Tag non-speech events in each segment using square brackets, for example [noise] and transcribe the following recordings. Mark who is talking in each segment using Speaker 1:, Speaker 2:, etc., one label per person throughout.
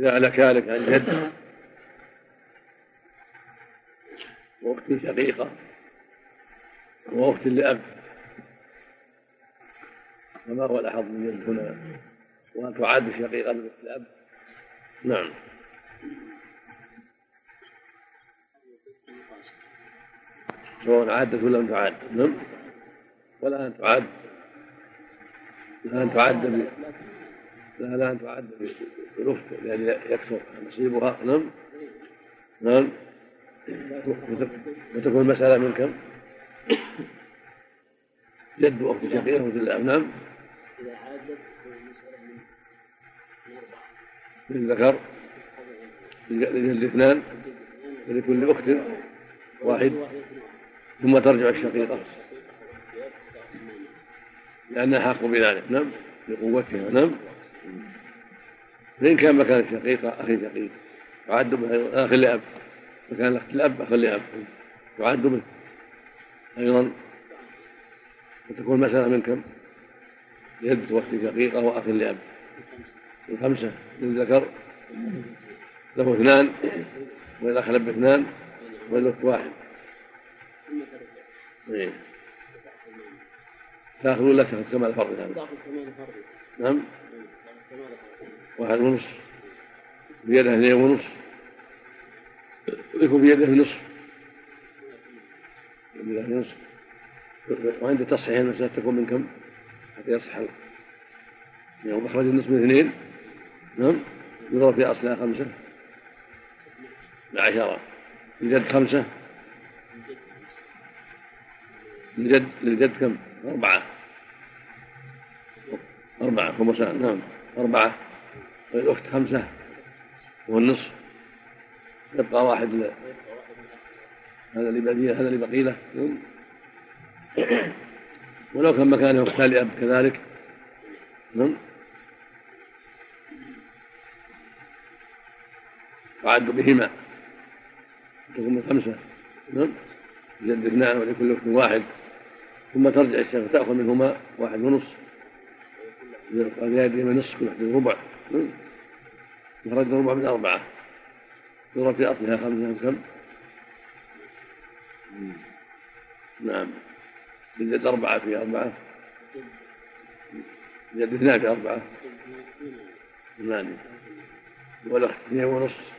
Speaker 1: إذا هلك هالك عن جد. وأخت شقيقة وأخت لأب. فما هو الأحظ من جد هنا؟ وأن تعاد أخت الأب نعم. سواء عادت ولا لم تعاد. نعم. ولا أن تعاد. لا أن تعد لا أن تعد بالأخت لأن يكثر نصيبها. نعم. نعم. وتكون المسألة من كم؟ جد أخت شقيقة مثل الأب نعم. إذا عادت للذكر للجد اثنان ولكل أخت واحد ثم ترجع الشقيقة. لأنها حق بذلك. نعم. لقوتها. نعم. فإن كان مكان الشقيقة أخي شقيق. يعد به أخ لأب مكان أخت الأب أخ لأب يعد به. أيضا وتكون مسألة من كم؟ يد وقت شقيقة وأخ لأب الخمسة للذكر له اثنان. وإذا خلب اثنان. والأخت واحد. إيه. تاخذ ولا تأخذ كمال فرض نعم. واحد ونص بيده اثنين ونص يكون بيده نصف بيده نصف وعند تصحيح المسألة تكون من كم؟ حتى يصح يعني مخرج النصف من اثنين. نعم. يضرب في أصلها خمسة. عشرة الجد خمسة. الجد للجد كم؟ أربعة. أربعة خمسان نعم. أربعة والأخت خمسة والنصف. يبقى واحد ل... هذا اللي هذا اللي بقي له. ولو كان مكانه أختان لأب كذلك. نعم وعد بهما. تكون خمسة. نعم جد اثنان ولكل أخت واحد. ثم ترجع الشيخ تأخذ منهما واحد ونصف. من نصف كل واحد ربع. يخرج ربع من أربعة. يضرب في أصلها خمسة كم؟ نعم. يزيد أربعة في أربعة. يزيد اثنان في أربعة. اثنان. والأخت اثنين ونصف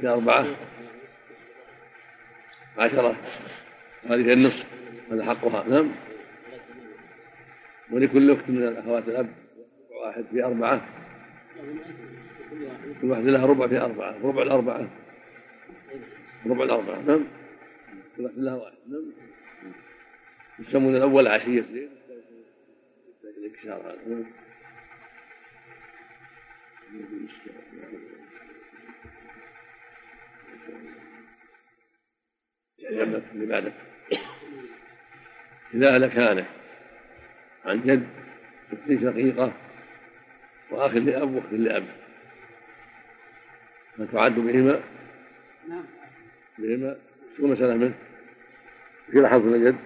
Speaker 1: في أربعة. عشرة. هذه النصف. هذا حقها. نعم. ولكل أخت من الأخوات الأب واحد في أربعة. كل واحدة لها ربع في أربعة ربع الأربعة. ربع الأربعة نعم. كل واحدة لها واحد نعم. يسمون الأول عشية. الليل الانكسار هذا نعم اللي بعده إذا هالك عن جد أخت شقيقة وأخ لأب وأخت لأب. فتعد بهما؟ نعم. بهما؟ شو مسألة منه؟ في حظ من الجد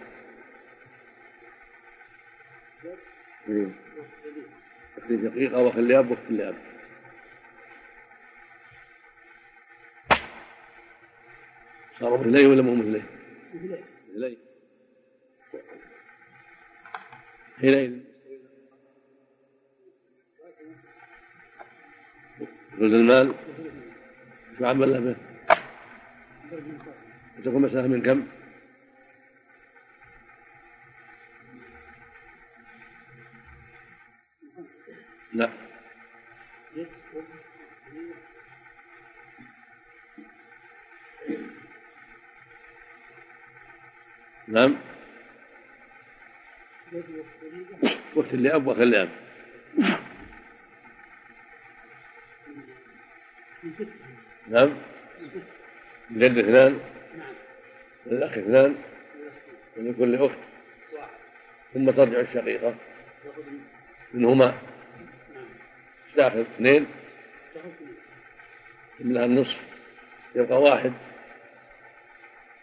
Speaker 1: إيه. أخت شقيقة وأخ لأب وأخت لأب. صاروا مثليه ولا مو مثليه؟ مثليه حينئذ جزء المال شو عمل به؟ وتكون مسألة من كم؟ لا نعم وقت لأب وأخ لأب نعم. الجد اثنان. الأخ اثنان. من كل أخت. ثم ترجع الشقيقة. منهما. تاخذ اثنين. لها النصف. يبقى واحد.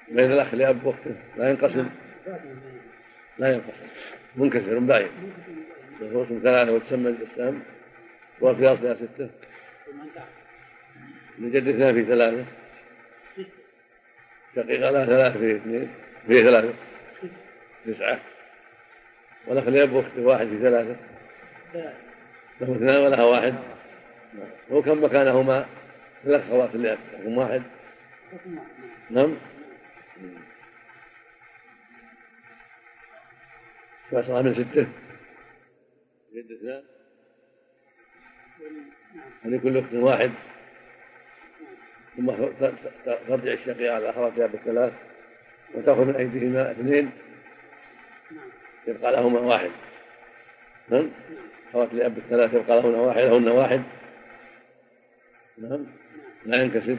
Speaker 1: بين الأخ لأب وأخته. لا ينقسم. لا ينقسم منكسر باين رؤوس ثلاثة وتسمى الإسلام وفي أصلها ستة. الجد اثنان في ثلاثة. شقيقة لها ثلاثة في اثنين. في ثلاثة. تسعة. والأخ لأب أخت واحد في ثلاثة. له اثنان ولها واحد. هو كم مكانهما ثلاث خوات لأب واحد. نعم. فأصبح من ستة جد اثنان لكل أخت واحد. ثم ترجع الشقيقة على أخواتها بالثلاث. وتأخذ من أيديهما اثنين. يبقى لهما واحد. نعم؟ أخوات الأب الثلاث يبقى لهن واحد لهن واحد. نعم؟ لا ينكسر.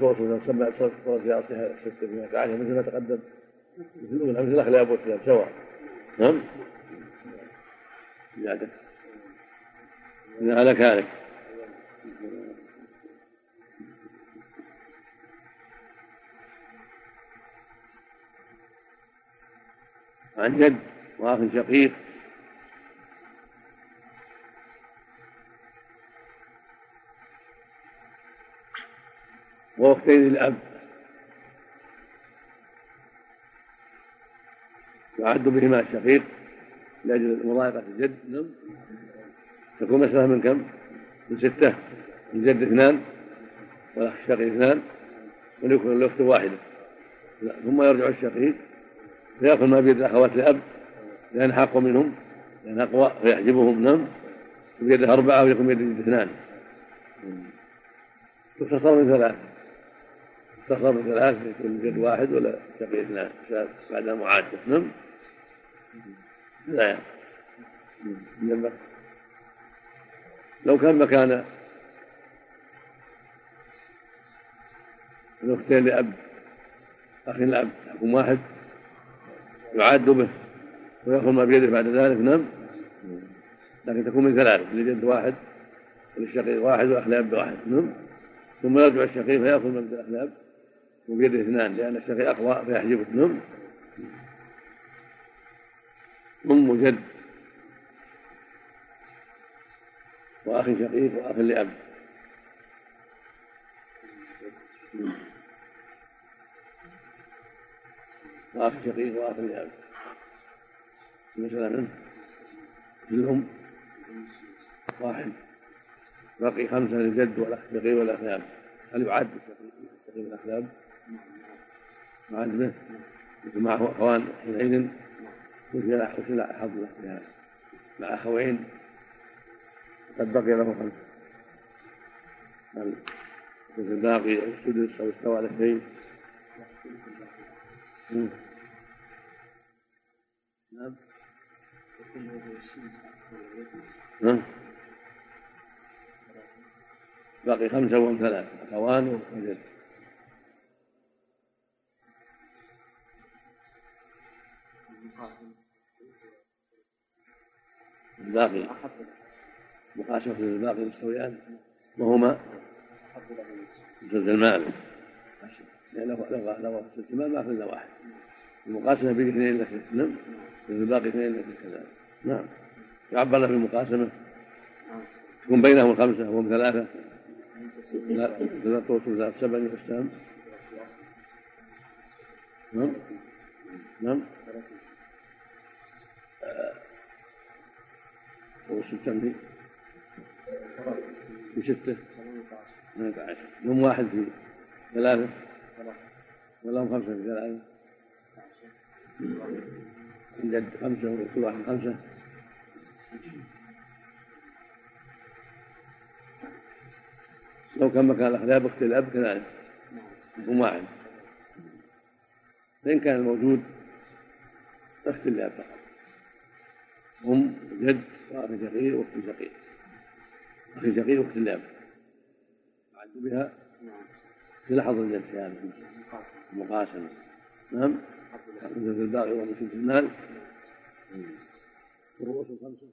Speaker 1: صوت إذا سمع صوت في أصلها ستة مثل ما تقدم. مثل مثل الأخ لأب والكلاب سواء. نعم. زيادة إذا هلك هلك عن جد وأخ شقيق. وأختين الأب. يعد بهما الشقيق لأجل مضايقة الجد. نعم. تكون مسألة من كم؟ من ستة. من جد اثنان والأخ الشقيق اثنان وليكون الأخت واحدة. ثم يرجع الشقيق فيأخذ ما بيد الأخوات الأب لأن حق منهم لأن أقوى فيحجبهم نم بيده أربعة ويكون بيده اثنان. تختصر من ثلاث من ثلاث يكون بيد واحد ولا شقيق اثنان بعد معادة نم لا. يعني لو كان مكان الأختين لأب أخ لأب يكون واحد يعاد به ويأخذ ما بيده بعد ذلك. نم لكن تكون من ثلاثة لجد واحد وللشقيق واحد وأخ لأب واحد. نم ثم يرجع الشقيق فيأخذ من الأخ لأب. وبيده اثنان لأن الشقيق أقوى فيحجبه نم أم جد. وأخ شقيق وأخ لأب. وأخ شقيق وأخ لأب. مثلا الأم واحد باقي خمسة للجد والأخ شقيق والأخ لأب. هل يعد الشقيق والأخ لأب؟ به معه أخوان حينئذ وكلا حظ مع أخوين قد بقي له خمسة هل الباقي السدس أو استوى على شيء نعم. نعم. باقي خمسة وهم ثلاثة أخوان وجد الباقي. مقاسمة الباقي مستويان. وهما ثلث المال لأنه لو لو ثلث المال ما أخذنا واحد. المقاسمة به اثنين لك نعم. الباقي اثنين لك كذلك. نعم. يعبر له بالمقاسمة. تكون بينهم الخمسة وهم ثلاثة. لا ثلاثة ثلاثة سبع يقسم نعم. نعم. وستة في ستة ثمانية عشر يوم واحد في ثلاثة. ولا هم خمسة في ثلاثة. الجد خمسة وكل واحد خمسة. لو كان مكان الأخلاق أخت الأب كذلك. يكون واحد. فإن كان الموجود أخت الأب فقط. هم جد. وأخ شقيق وأخت شقيق أخي شقيق وأخت الأب يعد بها؟ في لحظة في هذا المقاسمة نعم. مثل الباقي ومن شمس المال. الرؤوس الخمسة.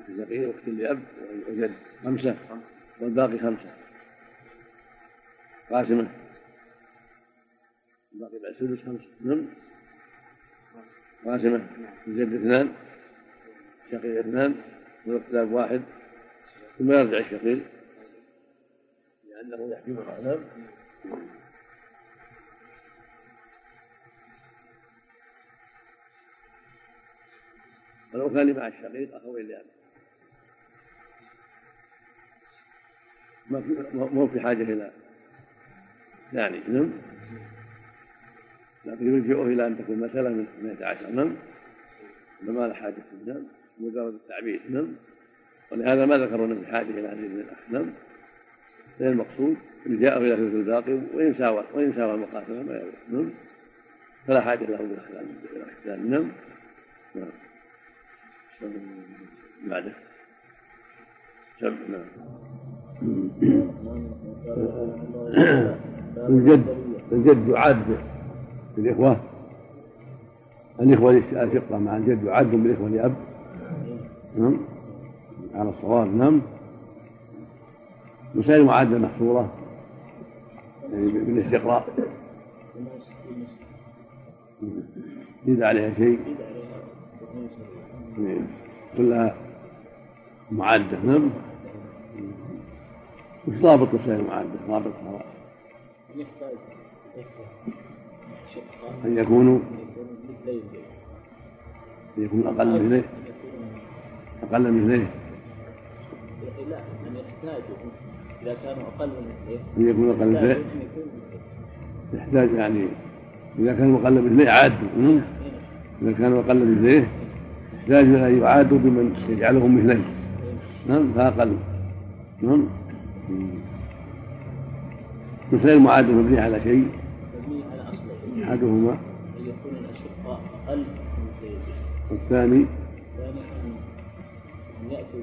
Speaker 1: أخي شقيق وأخت لأب وجد خمسة. والباقي خمسة. قاسمة. الباقي بعد سدس خمسة. نعم. قاسمة. الجد اثنان. شقيق اثنان والاختلاف واحد ثم يرجع الشقيق لأنه يحكم نعم ولو كان مع الشقيق أخوين لأب ما ما في حاجة إلى ثاني نعم. لكن يرجعه إلى أن تكون مسألة من 12 نعم ما لا حاجة نعم مجرد التعبيد نعم. ولهذا ما ذكروا من الحاجة إلى هذه من الأخ. نعم. لأن المقصود جاءه إلى ثلث الباقي وإن ساوى وإن ساوى المقاتلة ما يضر نعم. فلا حاجة له بالإخلال نعم. نعم. بعده. سبع نعم. [coughs] الجد. الجد يعد بالإخوة. الإخوة الأشقة مع الجد يعد بالإخوة لأب. نعم على الصواب نعم مسائل معادة محصورة. يعني بالاستقراء. يزيد عليها شيء. كلها معدة نعم وش ضابط مسائل المعادة ضابطها أن يكونوا أن يكون أقل من أقل من إليه لا أن يحتاجوا إذا كانوا أقل من إليه أن يكونوا أقل من إليه يحتاج يعني إذا كانوا أقل من إليه عادوا إذا كانوا أقل من إليه يحتاج إلى أن يعادوا بمن يجعلهم مثليه نعم فأقل نعم. مثل المعادة مبنية على شيء؟
Speaker 2: مبنية على أصلين
Speaker 1: أحدهما.
Speaker 2: أن يكون الأشقاء أقل من زيد
Speaker 1: والثاني؟
Speaker 2: الثاني أن يأتوا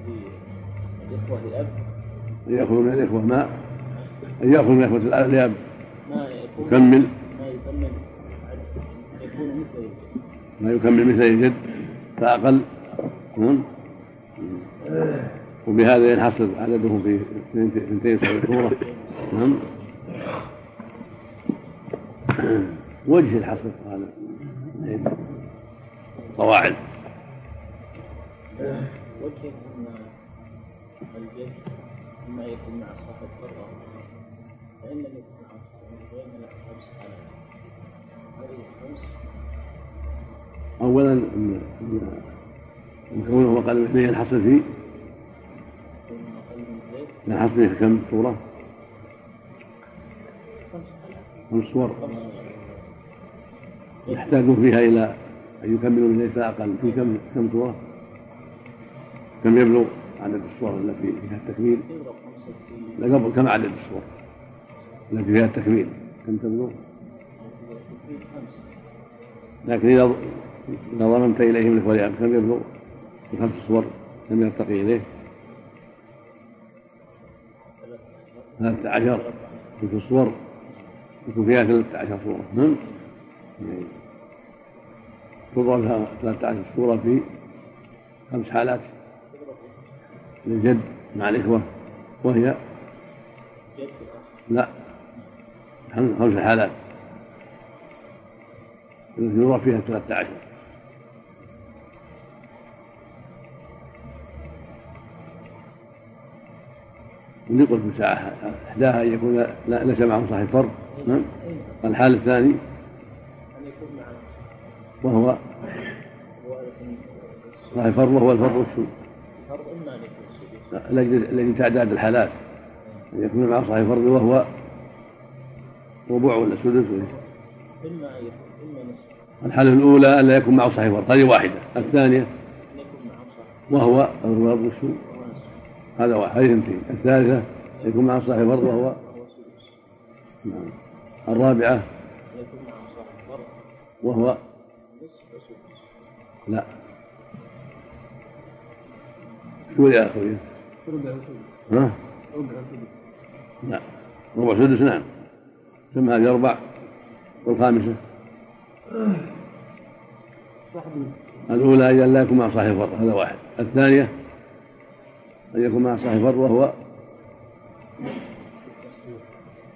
Speaker 2: بالإخوة
Speaker 1: أن يأخذوا من الإخوة ماء أن يأخذوا من الإخوة لأب
Speaker 2: ما
Speaker 1: يكمل.
Speaker 2: ما يكمل. يكون مثل الجد.
Speaker 1: ما يكمل مثل الجد. فأقل. وبهذا ينحصر عددهم في اثنتين سورة نعم. وجه الحصر. هذا. قواعد
Speaker 2: وجه ان الجد يكون مع صاحب فرة فإن لم يكن مع صاحب هذه الخمس
Speaker 1: اولا ان كونه أقل من اثنين فيه. فيه كم صورة؟ خمس صور. يحتاجون فيها إلى أن يكملوا من ليس أقل. في كم كم صورة؟ كم يبلغ عدد الصور التي فيها التكميل؟ لا قبل كم عدد الصور التي فيها التكميل؟ كم تبلغ؟ لكن إذا إذا ضممت إليهم الإخوة كم يبلغ؟ بخمس صور كم يرتقي إليه؟ ثلاثة عشر تلك الصور يكون فيها ثلاثة عشر صورة نعم تضرب ثلاثة عشر صورة في خمس حالات للجد مع الإخوة وهي لا خمس حالات. التي يضرب فيها ثلاثة عشر. اللي قلت مساعة إحداها أن يكون ليس معه صاحب فرض. نعم. الحال الثاني وهو صاحب فرض وهو الفرض والسوء الذي تعداد الحالات. أن يكون معه صاحب فرض وهو ربع ولا سدس. الحالة الأولى أن لا يكون معه صاحب فرض هذه واحدة. الثانية وهو الفرض والسوء هذا واحد هذه اثنتين الثالثة يكون معه صاحب فرض وهو نعم. الرابعة وهو لا. شو يا أخوي؟ لا ربع سدس نعم. ثم هذه أربع والخامسة. الأولى أن لا يكون مع صاحب فرض هذا واحد. الثانية أن يكون مع صاحب فرض وهو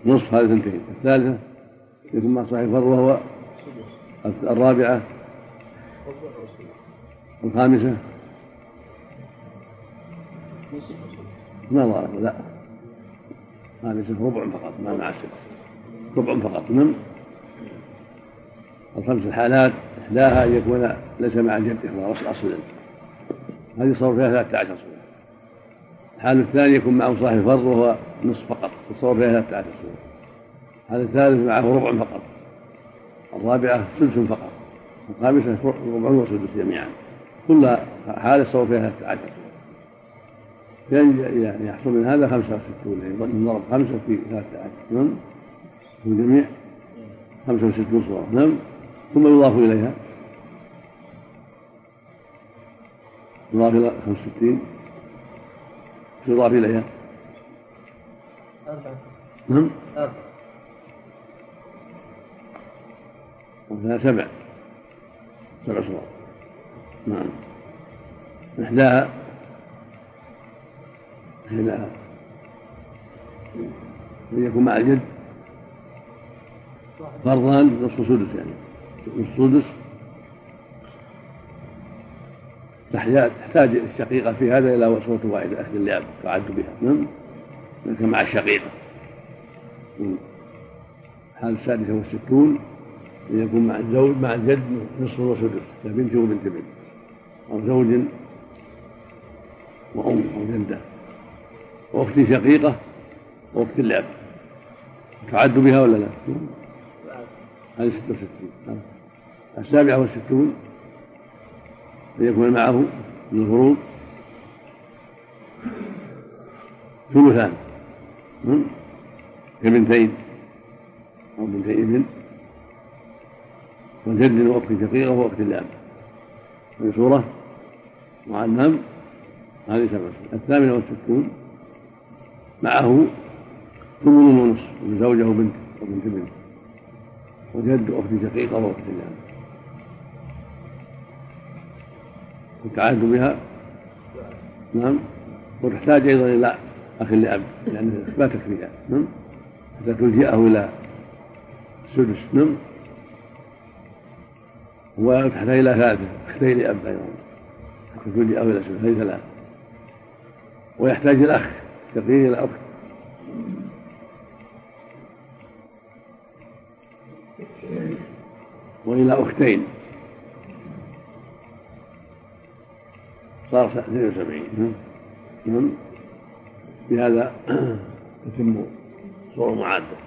Speaker 1: نصف هذه اثنتين الثالثة يكون مع صاحب فرض وهو الرابعة الخامسة ما ضرب لا. هذا يصير ربع فقط ما مع السدس ربع فقط. نعم الخمس الحالات إحداها أن يكون ليس مع الجد إخبار أصلا. هذه صور فيها ثلاثة عشر سورة الحال الثاني يكون معه صاحب الفرض وهو نصف فقط. يصور فيها ثلاثة عشر سورة الحال الثالث معه ربع فقط. الرابعة ثلث فقط. الخامسة ربع وسدس جميعا. كل حالة يصور فيها ثلاثة عشر. يعني يحصل من هذا خمسة وستون يعني ضرب خمسة في ثلاثة عشر نعم في الجميع خمسة وستون صورة نعم؟ ثم يضاف إليها. يضاف إلى خمس وستين. يضاف إليها. أربعة. نعم؟ أربعة. سبع. سبع صور نعم. إحداها أن يكون مع الجد. فرضان نصف سدس يعني. السدس تحتاج الشقيقة في هذا إلى صوت واحدة أهل اللعب تعد بها. نعم؟ لكن مع الشقيقة. الحالة السادسة والستون. أن يكون مع الزوج مع الجد نصف وسدس كبنت وبنت بنت أو زوج وأم أو جدة وأخت شقيقة وأخت اللعب. تعد بها ولا لا؟ هذه ستة وستين. السابعة والستون أن يكون معه من الفروض ثلثان. كبنتين أو بنتي ابن. وجد وأخت شقيقة وأخت الأب في سورة مع النم هذه سبعة. الثامنة والستون. معه ثمن ونصف من زوجه وبنت وبنت بنت وجد أخت شقيقة وأخت الأب والتعهد بها. نعم. وتحتاج أيضا إلى أخ لأب لأن لا تكفيها. نعم. حتى تلجئه إلى السدس. نعم. وتحتاج إلى ثالثة أختين لأب أيضا. حتى تلجئه إلى السدس. هذه ثلاثة. ويحتاج الأخ إلى أخت وإلى أختين. صار 72 نعم نعم بهذا تتم صور معادة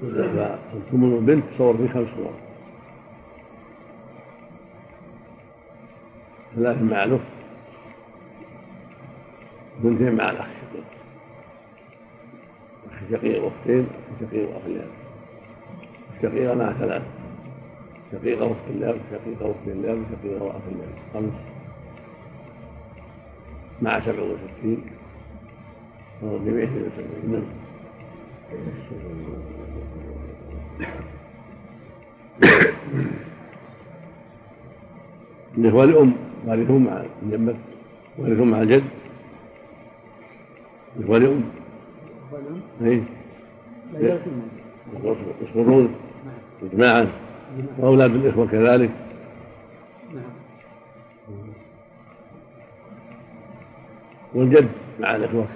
Speaker 1: فالثمن البنت صور في خمس صور ثلاث مع الأخت بنتين مع الأخ الشقيق أخ شقيق وأختين أخ شقيق وأخ الشقيقة مع ثلاث شقيقة أخت الله شقيقة أخت الله شقيقة أخت الله خمس. مع سبع وستين. فهو جميع وسبعين. نعم. [coughs] الإخوة لأم وارثون مع الجمة وارثون مع الجد الإخوة لأم أي يصبرون إجماعا. وأولاد الإخوة كذلك. والجد مع الإخوة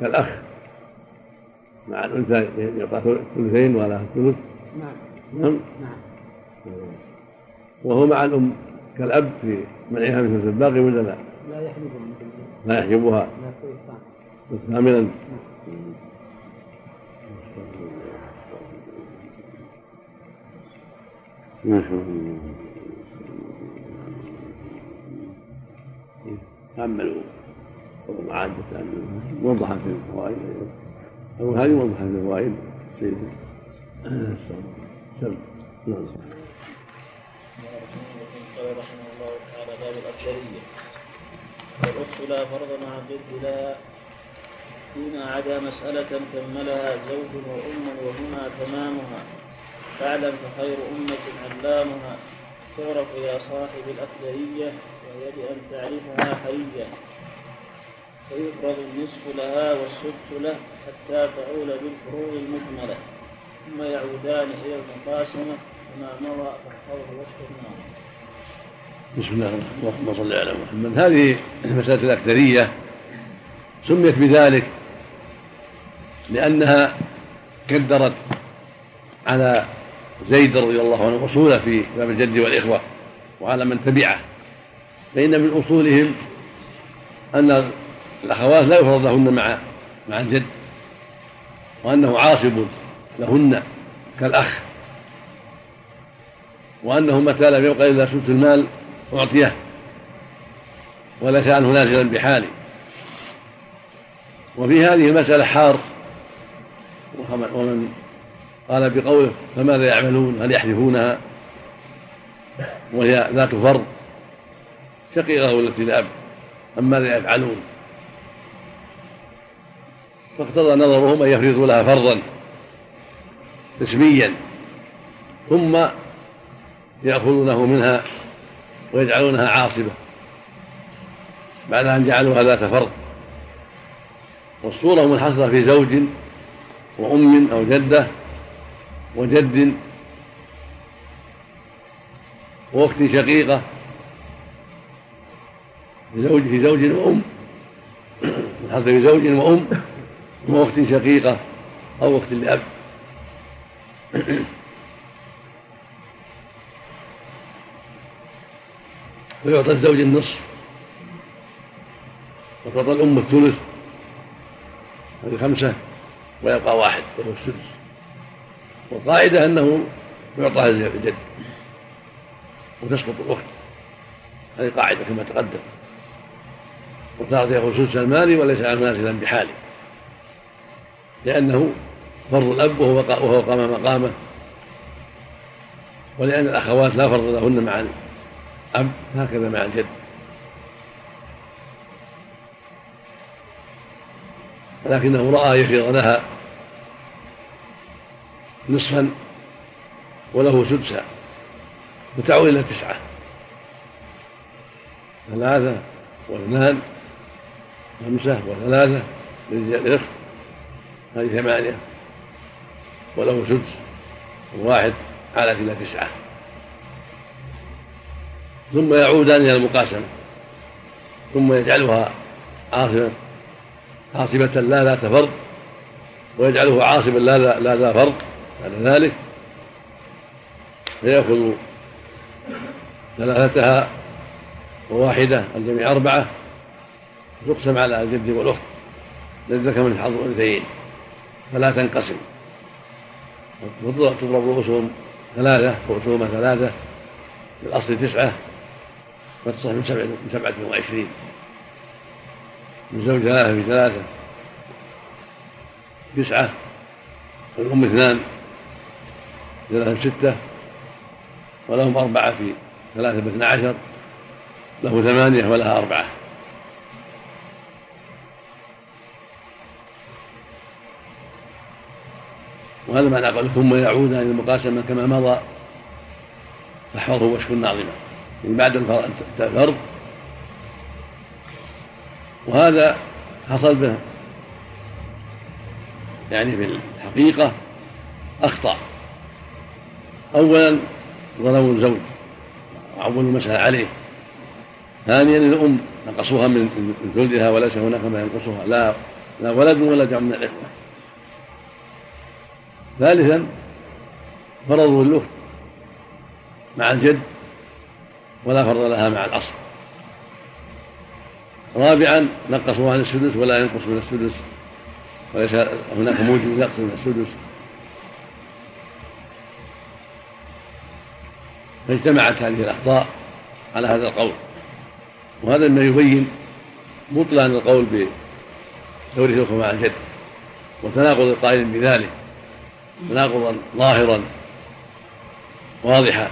Speaker 1: كالأخ. مع الأنثى يعطى ثلثين ولا ثلث نعم. نعم. نعم. وهو مع الأم. كالأب في منعها من الباقي ولا لا؟ لا يحجبها. لا يحجبها. كاملا. ما شاء الله. تأملوا ومعاد تأملوا وضحت في الفوائد. أو هذه وضحت في الفوائد سيد سم نعم.
Speaker 2: قال رحمه الله تعالى باب الأفضلية والأخت لا فرض مع الجد لا فيما عدا مسألة كملها زوج وأم وهما تمامها. فاعلم فخير أمة علامها. تعرف يا صاحب الأفضلية وهي بأن تعرفها حرية فيفرض النصف لها والسدس له حتى تعول بالفروض المكملة ثم يعودان إلى المقاسمة كما مضى فاحفظه النار.
Speaker 1: بسم الله اللهم صل على محمد. هذه مسألة الأكثرية سميت بذلك لأنها كدرت على زيد رضي الله عنه أصوله في باب الجد والإخوة وعلى من تبعه. فإن من أصولهم أن الأخوات لا يفرض لهن مع مع الجد وأنه عاصب لهن كالأخ وأنه متى لم يبق إلا ثلث المال أعطيه وليس عنه نازلا بحاله وفي هذه المسألة حار. ومن قال بقوله فماذا يعملون؟ هل يحذفونها وهي ذات فرض. شقيقة التي لأب أم ماذا يفعلون؟ فاقتضى نظرهم أن يفرضوا لها فرضا. اسميا ثم يأخذونه منها ويجعلونها عاصبة بعد أن جعلوها ذات فرض والصورة منحصرة في زوج وأم أو جدة وجد وأخت شقيقة زوج في زوج وأم [coughs] منحصرة في زوج وأم وأخت شقيقة أو أخت لأب. [coughs] ويعطى الزوج النصف. وتعطى الأم الثلث. هذه خمسة. ويبقى واحد. وهو السدس والقاعدة أنه يعطى الجد. وتسقط الأخت. هذه قاعدة كما تقدم. وتعطي يأخذ سدس المال وليس نازلا بحاله. لأنه فرض الأب وهو وهو قام مقامه. ولأن الأخوات لا فرض لهن مع الأب هكذا مع الجد. لكنه رأى يفرض لها نصفا وله سدسا وتعود إلى تسعة ثلاثة واثنان خمسة وثلاثة للإخت هذه ثمانية وله سدس وواحد علت إلى تسعة. ثم يعودان إلى المقاسمة. ثم يجعلها عاصمة. عاصمة لا ذات فرض ويجعله عاصما لا لا ذا فرض بعد ذلك. فيأخذ ثلاثتها وواحدة الجميع أربعة. تقسم على الجد والأخت. للذكر من حظ الأنثيين. فلا تنقسم. تضرب رؤوسهم ثلاثة رؤوسهما ثلاثة. في الأصل تسعة. فتصح من من سبعة وعشرين. من زوج ثلاثة في ثلاثة. تسعة. والأم اثنان. ثلاثة ستة. ولهم أربعة في ثلاثة باثنى عشر. له ثمانية ولها أربعة. وهذا معنى قوله ثم يعود عن المقاسمة كما مضى. فحفظه وشف الناظمة. يعني بعد الفرض وهذا حصل به يعني في الحقيقة أخطأ. أولا ظلموا الزوج وعولوا المسألة عليه. ثانيا الأم نقصوها من ثلثها وليس هناك ما ينقصها لا لا ولد ولا جمع من الإخوة. ثالثا فرضوا الأخت مع الجد ولا فرض لها مع الأصل. رابعا نقصوا عن السدس ولا ينقص من السدس. وليس هناك موجب نقص من السدس. فاجتمعت هذه الأخطاء على هذا القول. وهذا ما يبين بطلان القول بتوريث مع الجد وتناقض القائل بذلك. تناقضا ظاهرا واضحا.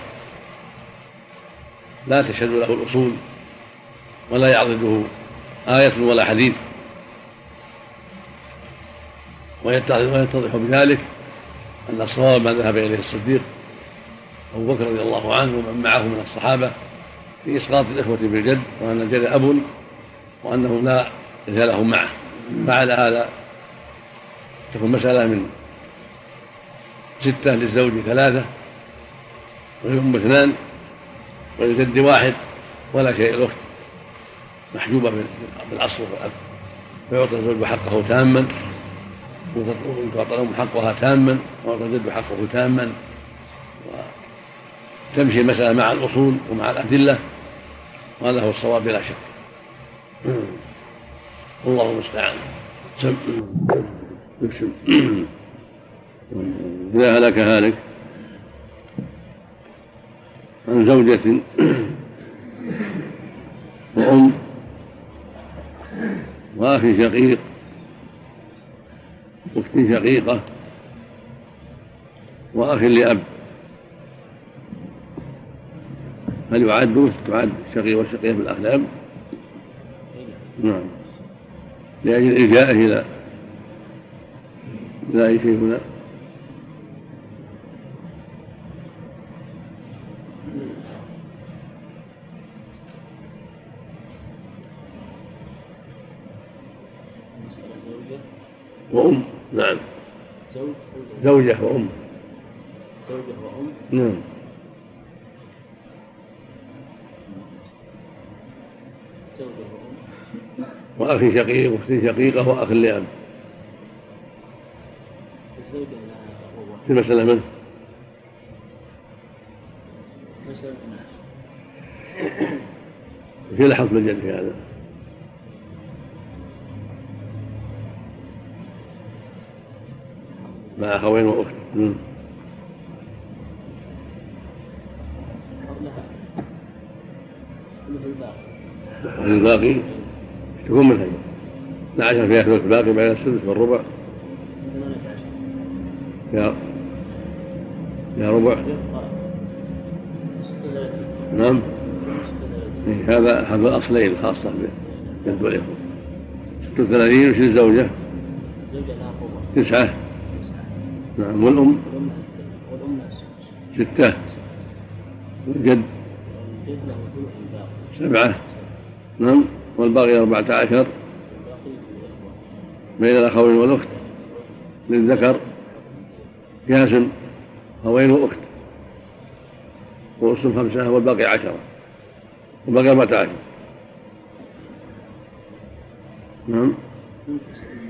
Speaker 1: لا تشهد له الأصول ولا يعضده آية ولا حديث. ويتضح بذلك أن الصواب ما ذهب إليه الصديق أبو بكر رضي الله عنه ومن معه من الصحابة في إسقاط الإخوة بالجد وأن الجد أب وأنه لا إذ لهم معه فعل هذا تكون مسألة من ستة للزوج ثلاثة وللأم اثنان. وللجد واحد ولا شيء الأخت محجوبة بالأصل والأب. فيعطي الزوج حقه تاما وتعطى الأم حقها تاما ويعطى الجد حقه تاما. وتمشي المسألة مع الأصول ومع الأدلة وهذا هو الصواب بلا شك. الله المستعان. إذا هلك هالك عن زوجة وأم وأخ شقيق أخت شقيقة وأخ لأب. هل يعد تعد الشقيق والشقيقة بالأخ لأب؟ نعم. لأجل إلجائه إلى أي شيء هنا؟ وأم. نعم. زوجة وأم.
Speaker 2: زوجة وأم
Speaker 1: نعم.
Speaker 2: زوجة وأم
Speaker 1: وأخ شقيق وأخت شقيقة وأخ لأب.
Speaker 2: الزوجة
Speaker 1: في المسألة من؟
Speaker 2: مثلا
Speaker 1: في لحظ الجد في هذا. مع أخوين وأخت
Speaker 2: الباقي؟
Speaker 1: تكون منها؟ 12 فيها ثلث الباقي بين السدس والربع. يا يا ربع. نعم. إيه، هذا هذا الأصلين الخاصة بالجد والإخوة 36 وش الزوجة؟
Speaker 2: الزوجة لها قوة
Speaker 1: تسعة
Speaker 2: تسعة
Speaker 1: نعم والأم؟ ستة والجد سبعة. نعم والباقي أربعة عشر. بين الأخوين والأخت. للذكر. ياسم أخوين وأخت. ورسل خمسة والباقي عشرة. والباقي أربعة عشر. نعم.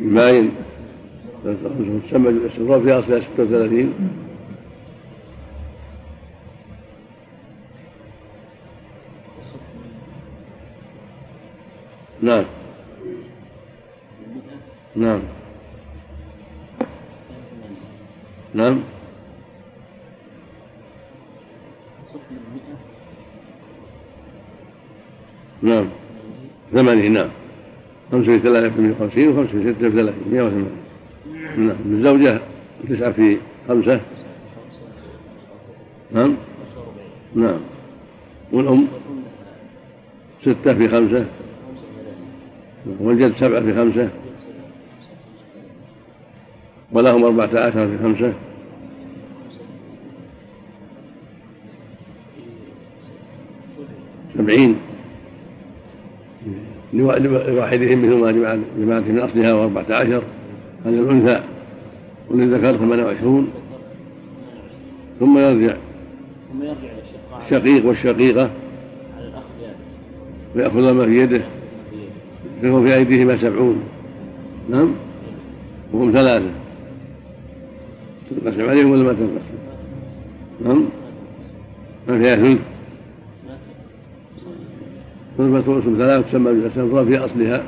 Speaker 1: باين. تسمى الاستغراب في ستة وثلاثين نعم نعم نعم نعم ثمانية نعم خمسة في ثلاثة في مئة وخمسين وخمسة في ستة في ثلاثين مئة وثمانين نعم الزوجة تسعة في خمسة. نعم. نعم. والأم ستة في خمسة. والجد سبعة في خمسة. ولهم أربعة عشر في خمسة. سبعين. لوا- لوا- لواحدهم مثل ما جماعة من أصلها وأربعة عشر. هذا الأنثى وللذكر ثمانية وعشرون ثم يرجع.
Speaker 2: ثم يرجع
Speaker 1: الشقيق والشقيقة. ويأخذ ما في يده. فيكون في أيديهما سبعون. نعم؟ وهم ثلاثة. تنقسم عليهم ولا ما تنقسم؟ نعم؟ ما فيها ثلث. ثلث تقسم ثلاثة تسمى بالأسفل في أصلها.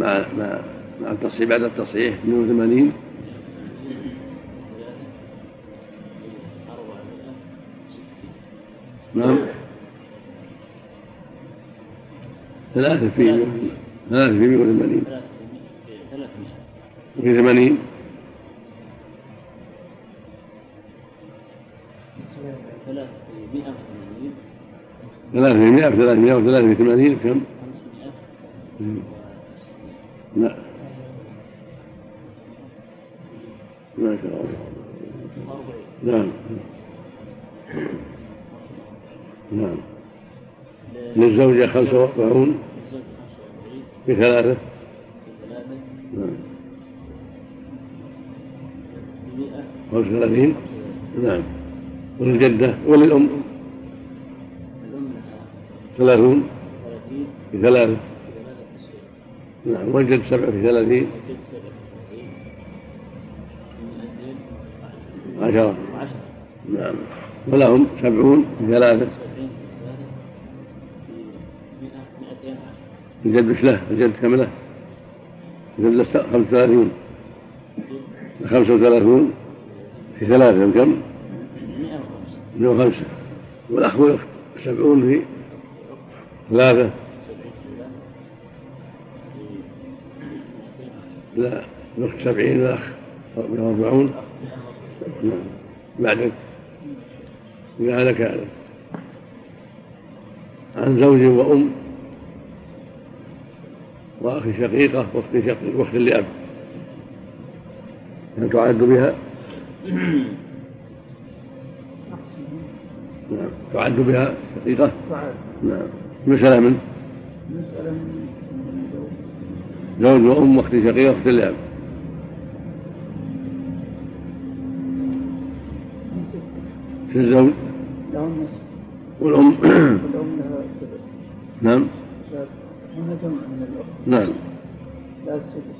Speaker 1: مع مع التصحيح بعد التصحيح 82 نعم. ثلاثة في ثلاثة في 180 وفي 80
Speaker 2: ثلاثة في مئة وثمانين
Speaker 1: ثلاثة في 100 في 300 وثلاثة في 80 كم؟ لا ما شاء الله. نعم. نعم. للزوجة خمسة وأربعون
Speaker 2: للزوج خمسة وأربعين
Speaker 1: في ثلاثة
Speaker 2: في ثلاثة
Speaker 1: نعم. خمسة وثلاثين. نعم. وللجدة وللأم. ثلاثون
Speaker 2: ثلاثين
Speaker 1: في ثلاثة
Speaker 2: في ثلاثة تسعين
Speaker 1: نعم. والجد سبع في ثلاثين عشرة نعم. ولهم سبعون ثلاثة. الجد وش له؟ الجد كم له؟ الجد له خمسة وثلاثون خمسة وثلاثون في ثلاثة كم؟
Speaker 2: مئة وخمسة.
Speaker 1: مئة وخمسة والأخ والأخت سبعون في ثلاثة. لا الأخت سبعين والأخ مئة وأربعون نعم بعدك إذا هذا كان. عن زوج وأم وأخ شقيقة وأخت شقيق وأخت لأب. هل تعد بها؟ نعم. تعد بها شقيقة؟ نعم. مسألة من؟
Speaker 3: مسألة من
Speaker 1: زوج. وأم وأخت شقيقة وأخت لأب. الزوج.
Speaker 3: لهم نصف.
Speaker 1: والأم.
Speaker 3: والأم لها سدس
Speaker 1: نعم.
Speaker 3: هنا جمع من الأخت
Speaker 1: نعم.
Speaker 3: لا السدس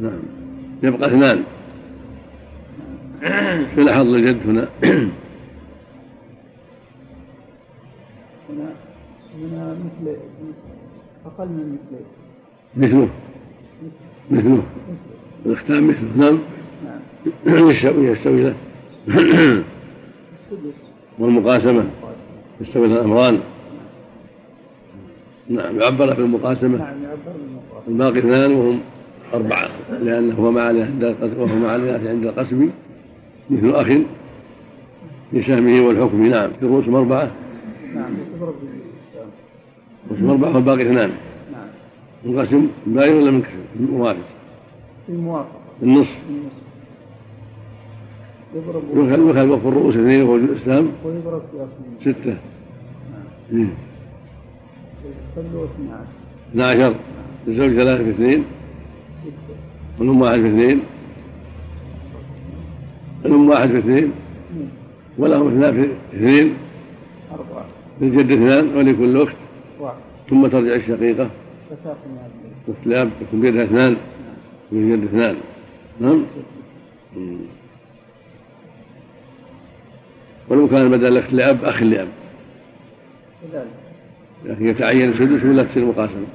Speaker 1: نعم. يبقى اثنان. في حظ الجد هنا.
Speaker 3: هنا. هنا مثل أقل من مثل.
Speaker 1: مثله. مثله. الاختام مثله. نعم.
Speaker 3: نعم.
Speaker 1: يستوي يستوي له. والمقاسمة يستوي الأمران. نعم يعبر بالمقاسمة
Speaker 3: نعم يعبر بالمقاس
Speaker 1: الباقي اثنان وهم أربعة لأنه هو مع القسم مع الإناث عند القسم مثل أخ في سهمه والحكم. نعم في الرؤوس أربعة.
Speaker 3: نعم
Speaker 1: الرؤوس أربعة. والباقي اثنان.
Speaker 3: نعم.
Speaker 1: منقسم باين ولا منكسر؟ موافق
Speaker 3: في الموافقة
Speaker 1: النصف. يخل وقف الرؤوس اثنين وهو الإسلام
Speaker 3: ويضرب في أصل
Speaker 1: ستة.
Speaker 3: نعم
Speaker 1: إيه.
Speaker 3: 12
Speaker 1: 12 الزوج ثلاثة في اثنين. والأم واحد في اثنين. الأم واحد في اثنين. والأخ اثنان في اثنين.
Speaker 3: أربعة
Speaker 1: للجد اثنان ولكل أخت. ثم ترجع الشقيقة. أخت الأب تكون بيدها اثنان. والجد اثنان. نعم. مم. ولو كان بدل الأخت لأب أخ لأب. لكن يتعين السدس ولا تصير مقاسمة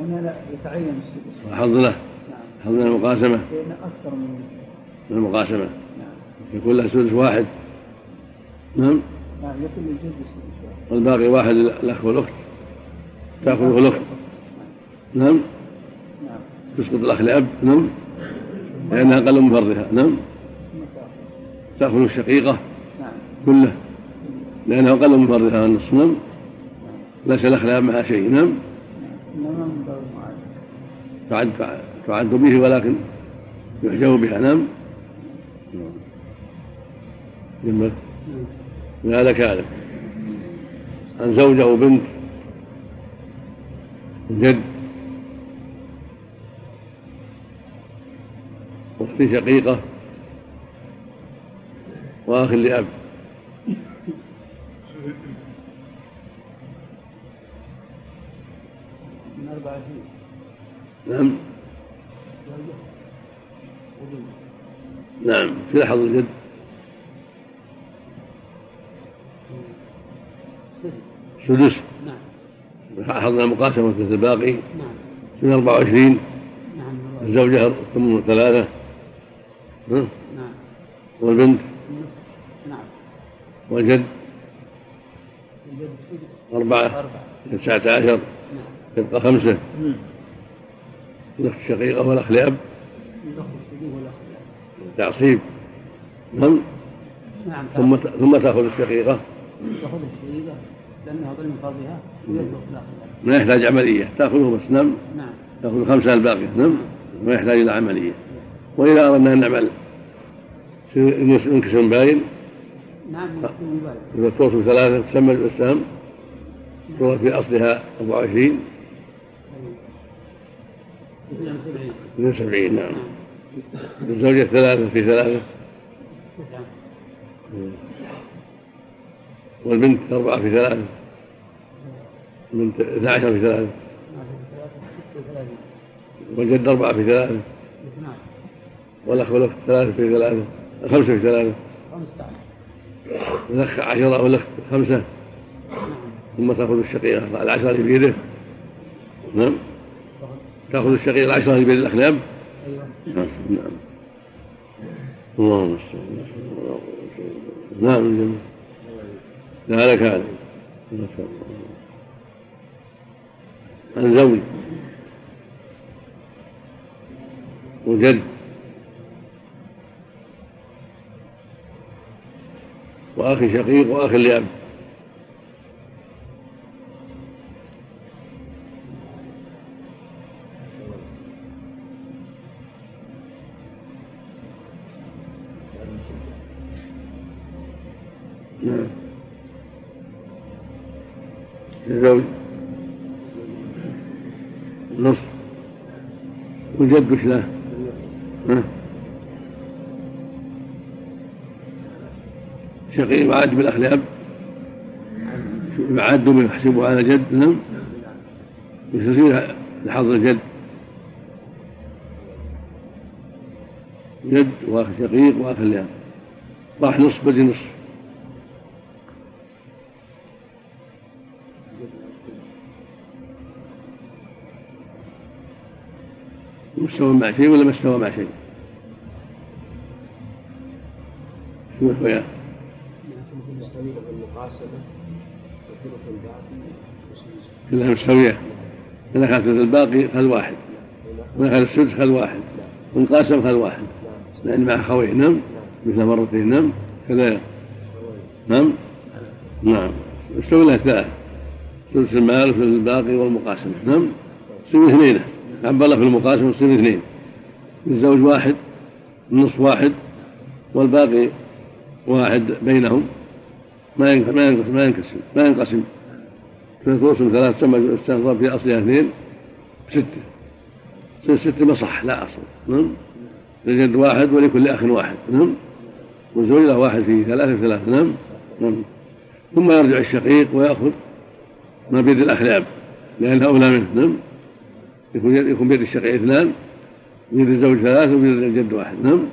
Speaker 3: هنا لا يتعين السدس.
Speaker 1: وحظ له.
Speaker 3: نعم.
Speaker 1: حظ من المقاسمة.
Speaker 3: لأن أكثر من
Speaker 1: من المقاسمة.
Speaker 3: نعم.
Speaker 1: يكون له سدس واحد. نعم.
Speaker 3: نعم يكون الجد السدس واحد.
Speaker 1: والباقي واحد الأخ والأخت. تأخذه الأخت نعم.
Speaker 3: نعم.
Speaker 1: تسقط الأخ لأب. نعم. لأنها أقل من فرضها. نعم.
Speaker 3: ثم تأخذ
Speaker 1: الشقيقة.
Speaker 3: نعم
Speaker 1: كله. لأنه أقل من فرضها النصف نعم. ليس الأخ لأب معها شيء نعم. تعد تعد به ولكن يحجب بها نعم. جمل هذا كذلك. عن زوجة أو بنت جد شقيقة وأخ لأب.
Speaker 3: أربعة
Speaker 1: نعم. نعم في لحظ الجد سدس
Speaker 3: نعم.
Speaker 1: حظنا مقاسمة مثل الباقي.
Speaker 3: نعم.
Speaker 1: من 24
Speaker 3: نعم
Speaker 1: الزوجة ثم ثلاثة؟
Speaker 3: نعم.
Speaker 1: والبنت؟
Speaker 3: نعم.
Speaker 1: والجد؟
Speaker 3: الجد
Speaker 1: أربعة. تسعة عشر.
Speaker 3: نعم
Speaker 1: تبقى خمسة الأخت الشقيقة والأخ لأب. تعصيب. نعم.
Speaker 3: نعم.
Speaker 1: ثم ثم تأخذ الشقيقة.
Speaker 3: تأخذ الشريكة لأنها ظلم فرضها الأخ
Speaker 1: ما يحتاج عملية. تأخذه بس نعم.
Speaker 3: نعم.
Speaker 1: تأخذ الخمسة الباقية نعم. ما يحتاج إلى عملية. وإذا أردنا أن نعمل انكسر باين
Speaker 3: نعم يكون مبالغ
Speaker 1: إذا توصل ثلاثة تسمى الإسلام. صورة في أصلها 24
Speaker 3: اثنين سبعين
Speaker 1: 72 نعم. الزوجة ثلاثة في ثلاثة. والبنت أربعة في ثلاثة. من 12 في ثلاثة. والجد أربعة في ثلاثة. والأخ والأخت ثلاثة في ثلاثة. خمسة في ثلاثة. الأخ عشرة والأخت خمسة. ثم تأخذ الشقيقة العشرة اللي بيده. نعم. تأخذ الشقيقة العشرة اللي بيد الأخ نعم نعم. اللهم نعم لا لك هذا الزوج. وجد. وأخ شقيق وأخ لأب وش له؟ شقيق وعاد بالاخ لاب يعد يحسبه على جد نعم. يصير لحظ الجد جد وأخ شقيق وأخ لاب راح نصف بدي نصف مستوى مع شيء ولا ما استوى مع شيء؟ شو وياه؟ كلها مستوية. إذا أخذت الباقي خذ واحد. وإن أخذ السدس خذ واحد. وإن قاسم خذ واحد. لأن مع خويه نعم مثل مرتين نعم كذا. نعم نعم. استوي له ثلاث ثلث المال وثلث الباقي والمقاسمة نعم يصير اثنين. الله في المقاسمة يصير اثنين. الزوج واحد النصف واحد والباقي واحد بينهم. ما ينقسم ما ينقسم ما ينقسم ما ينقسم. ثلاث استنظر في أصلها اثنين ستة. ستة ما صح لا أصل. نعم؟ للجد واحد ولكل أخ واحد. نعم؟ والزوج له واحد في ثلاثة في ثلاثة. نعم؟ نعم. ثم يرجع الشقيق ويأخذ ما بيد الأخ لأب لأنه أولى منه نعم؟ يكون يكون بيد الشقيق اثنان بيد الزوج ثلاثة وبيد الجد واحد. نعم؟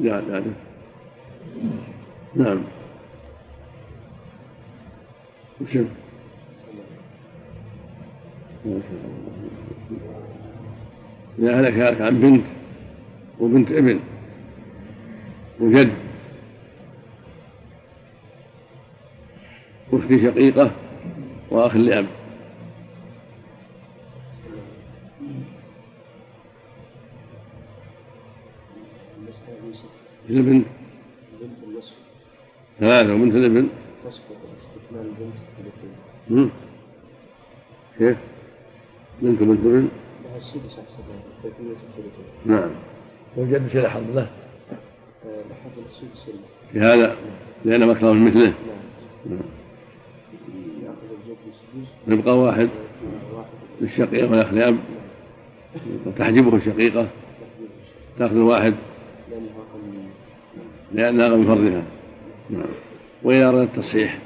Speaker 1: نعم يعني نعم. وشم إذا هلك هلك عن بنت وبنت ابن وجد واخت شقيقة وأخ لأب. الابن ثلاثة وبنت الابن كيف؟ بنت بنت ابن؟ نعم. وجد شيء حظ له في هذا؟ لأن من مثله. نعم. يبقى واحد. للشقيقة والأخلاب وتحجبه الشقيقة. تأخذ واحد. لأنها من فرضها نعم. وإذا أردت التصحيح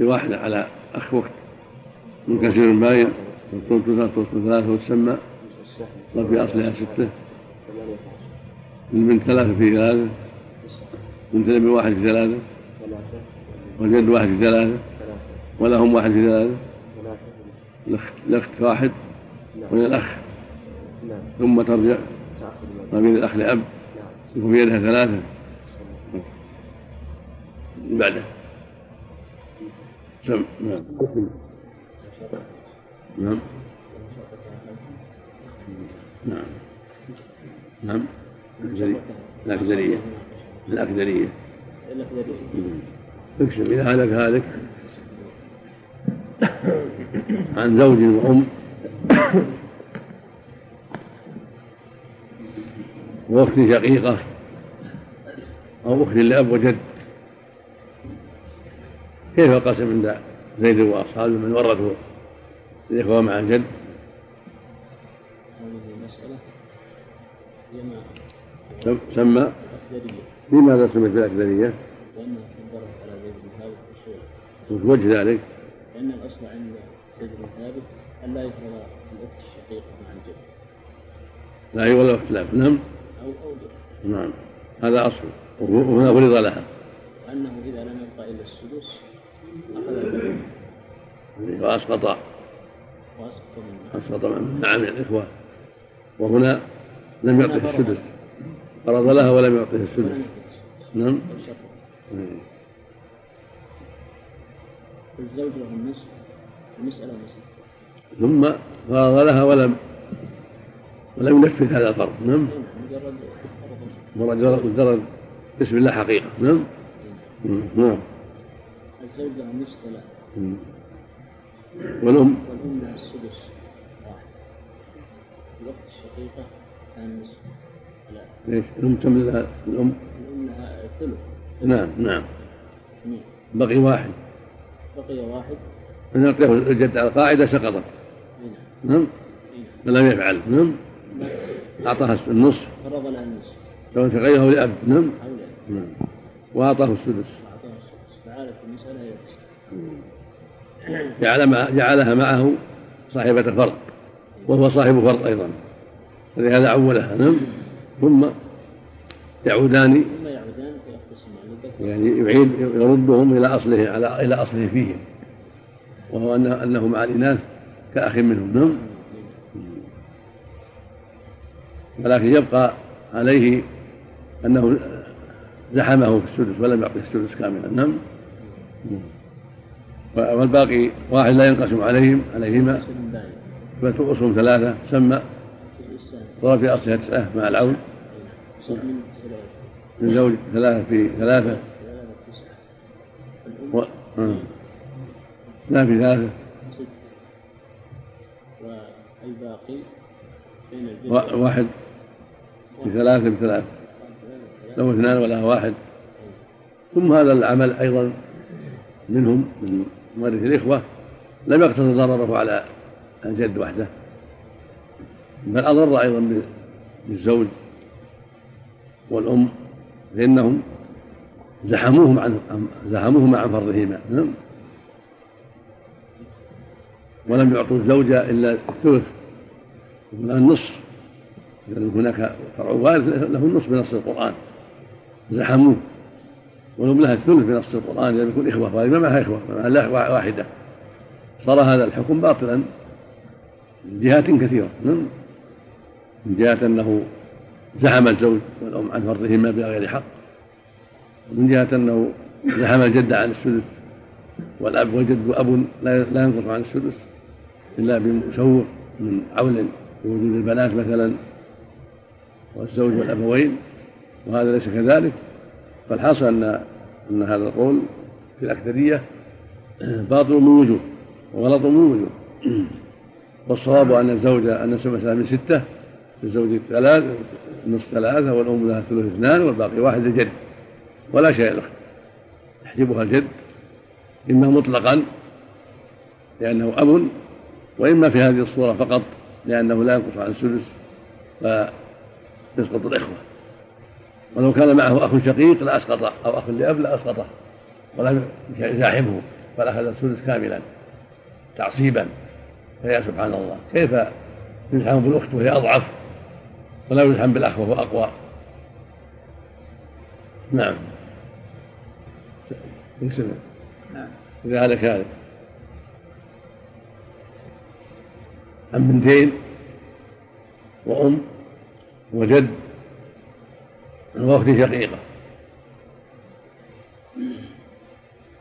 Speaker 1: بواحدة على أخ وقت من كثير باين والطول ثلاثة وتسمى وفي أصلها ستة. البنت ثلاثة في ثلاثة. بنت الابن واحد في ثلاثة. والجد واحد في ثلاثة. ولهم واحد في ثلاثة. الأخت واحد. ومن الأخ. ثم ترجع. ما بين الأخ لأب. يكون في يدها ثلاثة. بعده سم نعم. نعم. نعم. نعم. الأكدرية الأكدرية اكشف إذا هلك هالك. عن زوج وأم. وأخت شقيقة أو أخت لأب وجد. كيف القسم عند زيد وأصحابه من ورثوا الإخوة مع الجد؟ سمى لماذا سميت بالأكدرية؟
Speaker 2: لأنها قدرت على زيد بن ثابت
Speaker 1: وجه ذلك؟
Speaker 2: لأن الأصل عند سيد بن ثابت أن لا يفرض الأخت الشقيقة مع الجد.
Speaker 1: لا ولا اختلاف نعم.
Speaker 2: أو أو جد
Speaker 1: نعم. هذا أصل. وهنا فرض لها.
Speaker 2: وأنه إذا لم يبقى إلا السدس أخذ
Speaker 1: وأسقط.
Speaker 2: وأسقط منه.
Speaker 1: أسقط من نعم الإخوة وهنا لم يعطه السدس. فرض لها ولم يعطه السدس. نعم.
Speaker 2: شطر الزوج له النصف. المسألة نصف.
Speaker 1: ثم فرض لها ولم ولم ينفذ هذا الفرض. نعم.
Speaker 2: مجرد
Speaker 1: مجرد مجرد بسم الله حقيقة. نعم؟ نعم.
Speaker 2: الزوج له النصف ثلاثة
Speaker 1: والأم؟
Speaker 2: والأم لها السدس. واحد الأخت الشقيقة لها النصف
Speaker 1: إيش؟ الأم كم لها؟ الأم؟
Speaker 2: الأم لها الثلث
Speaker 1: نعم نعم. بقي واحد.
Speaker 2: بقي واحد.
Speaker 1: من يعطيه الجد على القاعدة سقطت.
Speaker 2: هنا
Speaker 1: نعم؟ فلم يفعل. نعم؟ أعطاها النصف.
Speaker 2: فرض لها النصف
Speaker 1: شقيه لأب. نعم. نعم. وأعطاه السدس.
Speaker 2: فعالت المسألة هي التسعة
Speaker 1: جعل جعلها معه صاحبة فرض وهو صاحب فرض أيضا. فلهذا عولها. نعم. ثم يعودان.
Speaker 2: للذكر
Speaker 1: يعني يعيد يردهم إلى أصله على إلى أصله فيهم. وهو أنه مع الإناث كأخ منهم. نعم. ولكن يبقى عليه أنه زحمه في السدس ولم يعطه السدس كاملا. نعم. والباقي واحد لا ينقسم عليهم عليهما.
Speaker 2: ليس من باين
Speaker 1: بل تؤصهم ثلاثة سمى ضرب في أصلها تسعة مع العون.
Speaker 2: من
Speaker 1: زوج ثلاثة في ثلاثة. و... آه. لا في ثلاثة.
Speaker 2: والباقي
Speaker 1: واحد في ثلاثة بثلاثة لو اثنان ولا واحد. ثم هذا العمل أيضا منهم من مورث الإخوة لم يقتصر ضرره على الجد وحده بل أضر أيضا بال- بالزوج والأم فإنهم زحموهم عن زحموهما عن فرضهما نعم. ولم يعطوا الزوجة إلا الثلث النصف. إذا هناك فرع وارث له النصف بنص القرآن. زحموه. ولهم لها الثلث بنص القرآن لم يكن إخوة. وهذه ما معها إخوة. معها واحدة. صار هذا الحكم باطلا من جهات كثيرة. نعم. من جهة أنه زحم الزوج والأم عن فرضهما بغير حق. ومن جهة أنه زحم الجد عن السدس والأب والجد أب لا ينقص عن السدس إلا بمشوق من عول بوجود البنات مثلا. والزوج والأبوين وهذا ليس كذلك. فالحاصل أن أن هذا القول في الأكثرية باطل من وجوه وغلط من وجوه. والصواب أن الزوجة أن المسألة من ستة للزوج ثلاث نصف ثلاثة والأم لها ثلث اثنان والباقي واحد الجد ولا شيء الأخت يحجبها الجد إما مطلقا لأنه أب وإما في هذه الصورة فقط لأنه لا ينقص عن السدس. فيسقط الإخوة. ولو كان معه أخ شقيق لأسقطه أو أخ لأب لأسقطه ولم يزاحمه فلأخذ السدس كاملا تعصيبا. فيا سبحان الله. كيف يزحم بالأخت وهي أضعف؟ ولا يزحم بالأخ وهو أقوى. نعم. يسلم
Speaker 3: نعم.
Speaker 1: إذا هلك هذا عن بنتين وأم وجد وأخت شقيقة.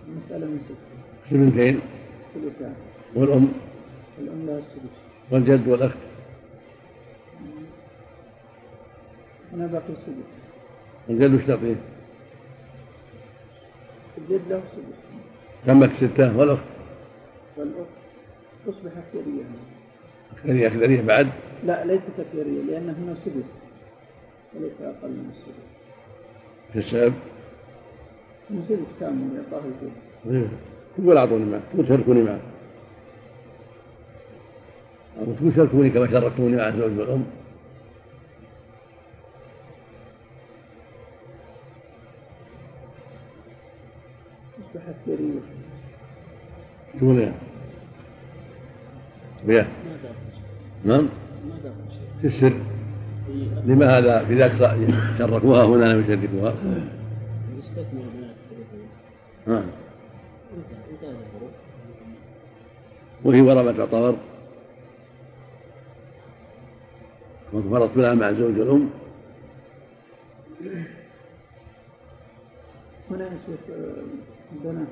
Speaker 3: المسألة من
Speaker 1: بنتين والأم؟
Speaker 3: الأم لها السدس
Speaker 1: والجد والأخت؟
Speaker 3: هنا باقي السدس
Speaker 1: الجد وش تعطيه؟
Speaker 3: الجد له السدس
Speaker 1: تمت ستة والأخت؟
Speaker 3: والأخت تصبح أكثرية
Speaker 1: أكثرية أكثرية بعد؟
Speaker 3: لا ليست أكثرية لأن هنا سدس وليس أقل من السدس.
Speaker 1: في السبب؟
Speaker 3: من سدس كامل يعطاه الجد
Speaker 1: تقول أعطوني معك تقول شاركوني معك أو تقول شاركوني كما شاركتوني مع الزوج والأم؟
Speaker 3: تصبح أكثرية
Speaker 1: تقول
Speaker 2: إيه؟
Speaker 1: نعم. في السر. لما هذا في ذاك شركوها هنا لم يشركوها نعم. وهي ورا تعتبر وكفرت لها مع الزوج والأم
Speaker 3: هنا البنات.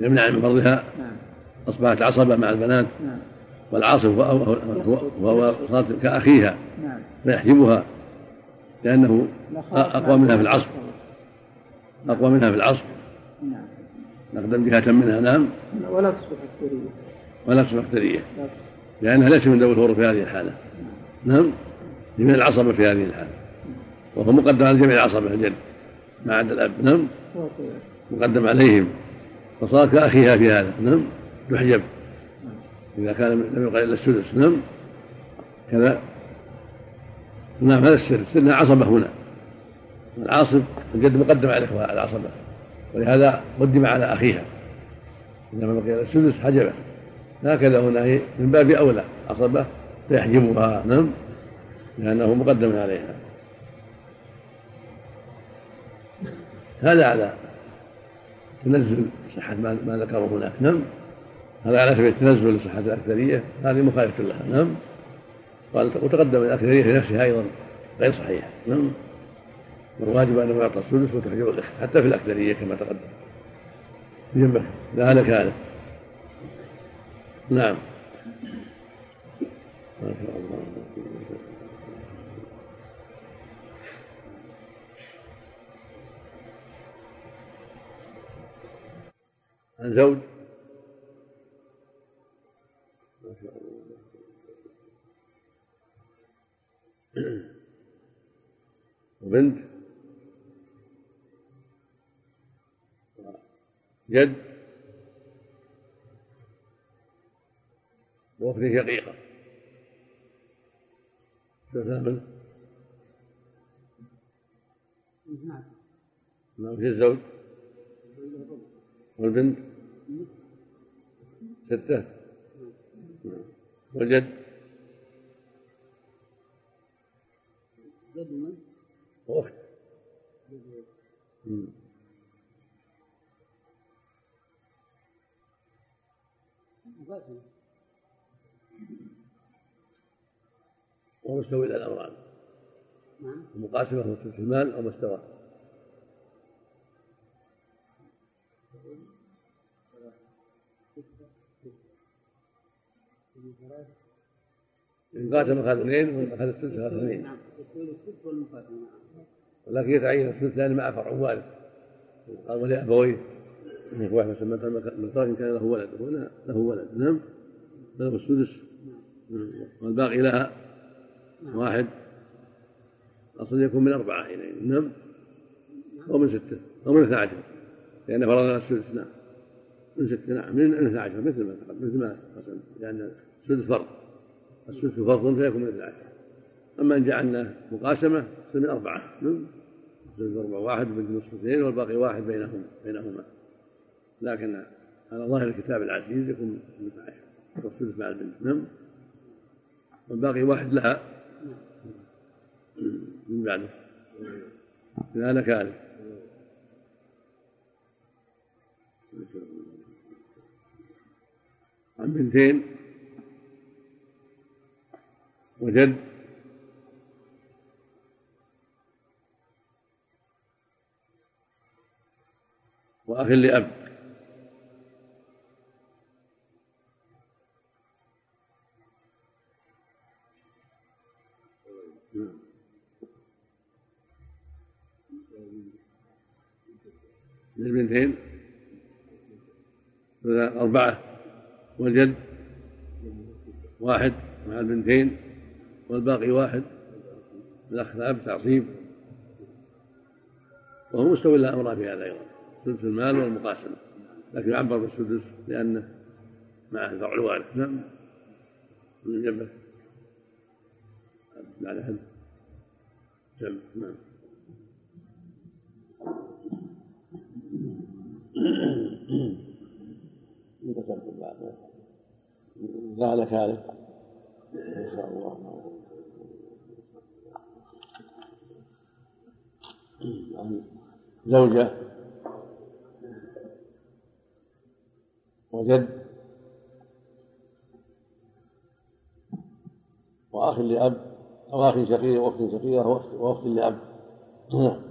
Speaker 1: يمنع من فرضها.
Speaker 3: نعم.
Speaker 1: أصبحت عصبة مع البنات.
Speaker 3: نعم.
Speaker 1: والعاصب وهو وهو صارت كأخيها
Speaker 3: نعم.
Speaker 1: فيحجبها لأنه أقوى منها في العصب
Speaker 3: نعم.
Speaker 1: أقوى منها في العصب
Speaker 3: نعم.
Speaker 1: نقدم جهة منها نعم.
Speaker 3: ولا تصبح الثرية
Speaker 1: ولا تصبح
Speaker 3: تصبح.
Speaker 1: لأنها ليس من ذوي الفروض في هذه الحالة. نعم. من العصبة في هذه الحالة. وهو مقدم على جميع العصبة الجد ما عدا الأب. نعم.
Speaker 3: هو.
Speaker 1: مقدم عليهم. فصار كأخيها في هذا. نعم. يحجب إذا كان لم يقل إلا السدس. نعم. كذا. نعم هذا السر. السر عصبة هنا. العاصب الجد مقدم على الإخوة العصبة. ولهذا قدم على أخيها. إنما بقي السدس حجبه. هكذا هنا هي من باب أولى. عصبة فيحجبها. نعم. لأنه مقدم عليها. هذا على. تنزل صحة ما ذكره هناك. نعم. هذا على سبيل التنزل لصحة الأكثرية هذه مخالفة لها نعم. قال وتقدم الأكثرية في نفسها أيضا غير صحيحة نعم. والواجب أنه يعطى السدس وتحجب الأخ حتى في الأكثرية كما تقدم. جنبه لا هذا نعم. ما شاء الله. عن زوج وبنت جد وأخت شقيقة ثامن
Speaker 3: نعم
Speaker 1: نعم الزوج؟ والبنت؟ ستة. والجد
Speaker 3: جد من؟
Speaker 1: وأخت ومستوي الأمران
Speaker 3: نعم.
Speaker 1: هو ثلث المال أو مستوى إن قاتل أخذ اثنين وإن أخذ الثلث أخذ اثنين
Speaker 3: نعم. نعم.
Speaker 1: ولكن يتعين الثلثان مع فرع وارث قال ولأبويه واحد مثلا مثلا إن كان له ولد هنا له ولد. نعم. له السدس. نعم. والباقي لها واحد. أصل يكون من أربعة حينئذ. نعم. أو من ستة. أو من اثنى عشر. لأن فرضنا السدس نعم. من ستة نعم. من اثنى عشر مثل ما مثل ما قسم لأن السدس فرض السدس فرض فيكون من عشر أما إن جعلنا مقاسمة يصير من أربعة. نعم. السدس أربعة. واحد بنت نصف اثنين والباقي واحد بينهم بينهما. لكن على ظاهر الكتاب العزيز يكون اثنى عشر والسدس مع البنت نعم. والباقي واحد لها. من بعده. أنا كارث عن بنتين. وجد وأخ لأب للبنتين. أربعة. والجد واحد مع البنتين. والباقي واحد الأخ الأب تعصيب وهو مستوي أمران في هذا أيضا سدس المال والمقاسمة. لكن يعبر بالسدس لأنه معه فرع الوارث. نعم. من جنبه. بعد حد جنب. نعم. انتصر لا لك هذا شاء الله. زوجة. وجد. وأخ لأب. أو أخ شقيق وأخت شقيقة وأخت لأب. نعم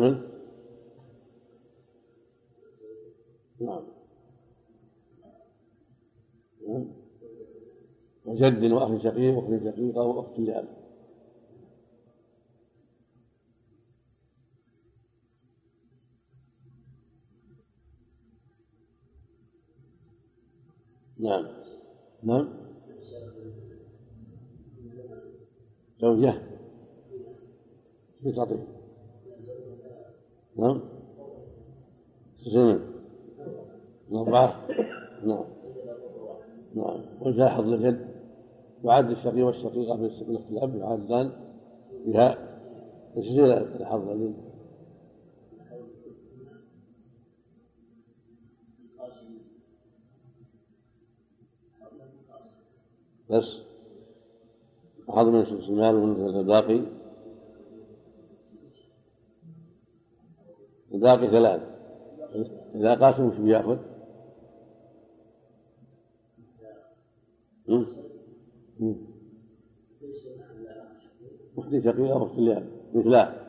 Speaker 1: منه نعم. نعم. وجد وأخ شقيق وأخت شقيقة وأخت لأب نعم. نعم. زوجة. في نعم. أربعة نعم. نعم. حظ الجد وعد الشقي والشقيقة في الأب يعدان بها. تسجيل الحظ الجد بس. حظ من المال ومن الباقي الباقي ثلاث. إذا قاسم وش بيأخذ؟ أختي شقيقة أخت لأب مثلها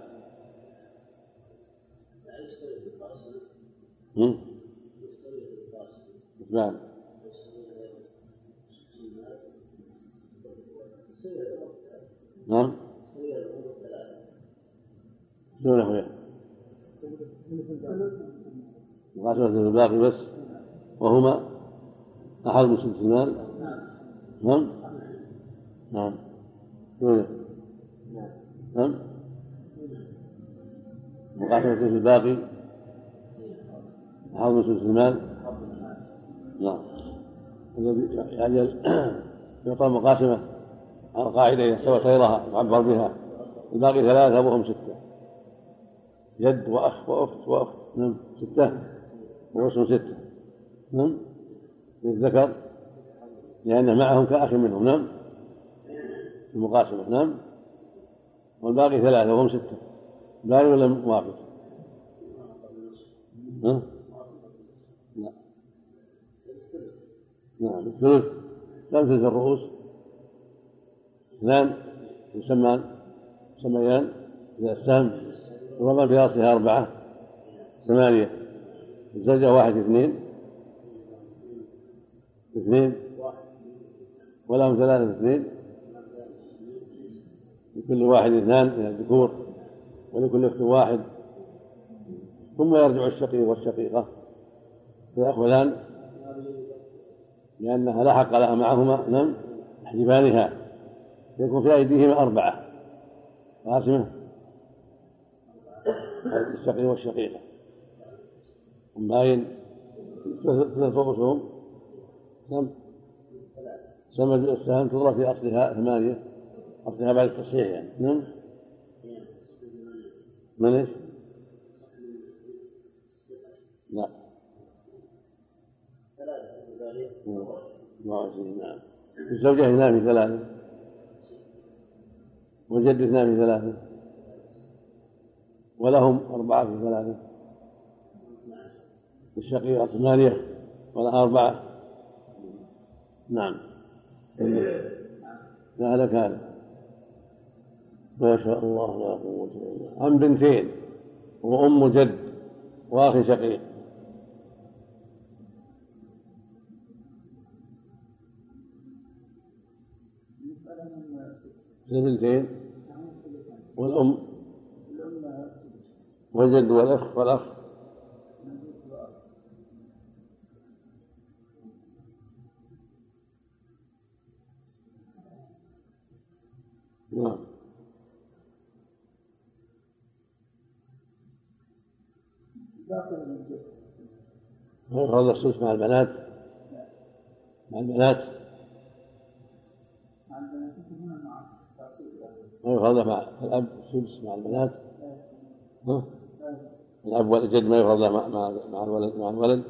Speaker 1: نعم. نعم دون أخويا؟ مقاسمة الباقي بس. وهما أحد المال نعم. نعم. دونه نعم. مقاسمة في الباقي. من سدس المال نعم. الذي يعني يعطى مقاسمة على قاعدة إذا استوى خيرها يعبر بها. الباقي ثلاثة وهم ستة. يد وأخ وأخت وأخت. نعم. ستة. واسم ستة. نعم. للذكر. لأنه معهم كأخ منهم نعم؟ المقاسمة نعم؟ والباقي ثلاثة وهم ستة. باقي ولا موافق؟ ها؟ لا. نعم. الثلث ثلث الرؤوس؟ اثنان يسمان يسميان إذا السهم ورمى في أصلها أربعة ثمانية. الزوجة واحد اثنين. اثنين. ولهم ثلاثة اثنين. لكل واحد اثنان من الذكور ولكل اخت واحد. ثم يرجع الشقيق والشقيقة. فيأخذان لأنها لا حق لها معهما نعم يحجبانها. يكون في أيديهما أربعة. قاسمة الشقيق والشقيقة. باين. ثلاث رؤوسهم كم؟ سمى السهم تضرب في أصلها ثمانية أصلها بعد التصحيح يعني. نعم. من إيش؟ لا. نعم. الزوجة اثنان في ثلاثة. والجد اثنان في ثلاثة. ولهم أربعة في ثلاثة. الشقيقة ثمانية ولا أربعة. نعم. لا لك هذا ما شاء الله لا قوة إلا بالله. عن بنتين وأم جد وأخي شقيق. البنتين والأم والجد والأخ والأخ. نعم. هذا السدس مع البنات. مع البنات. هذا مع الأب السدس مع البنات. ها؟ الأب والجد ما يفرض مع مع الولد مع الولد.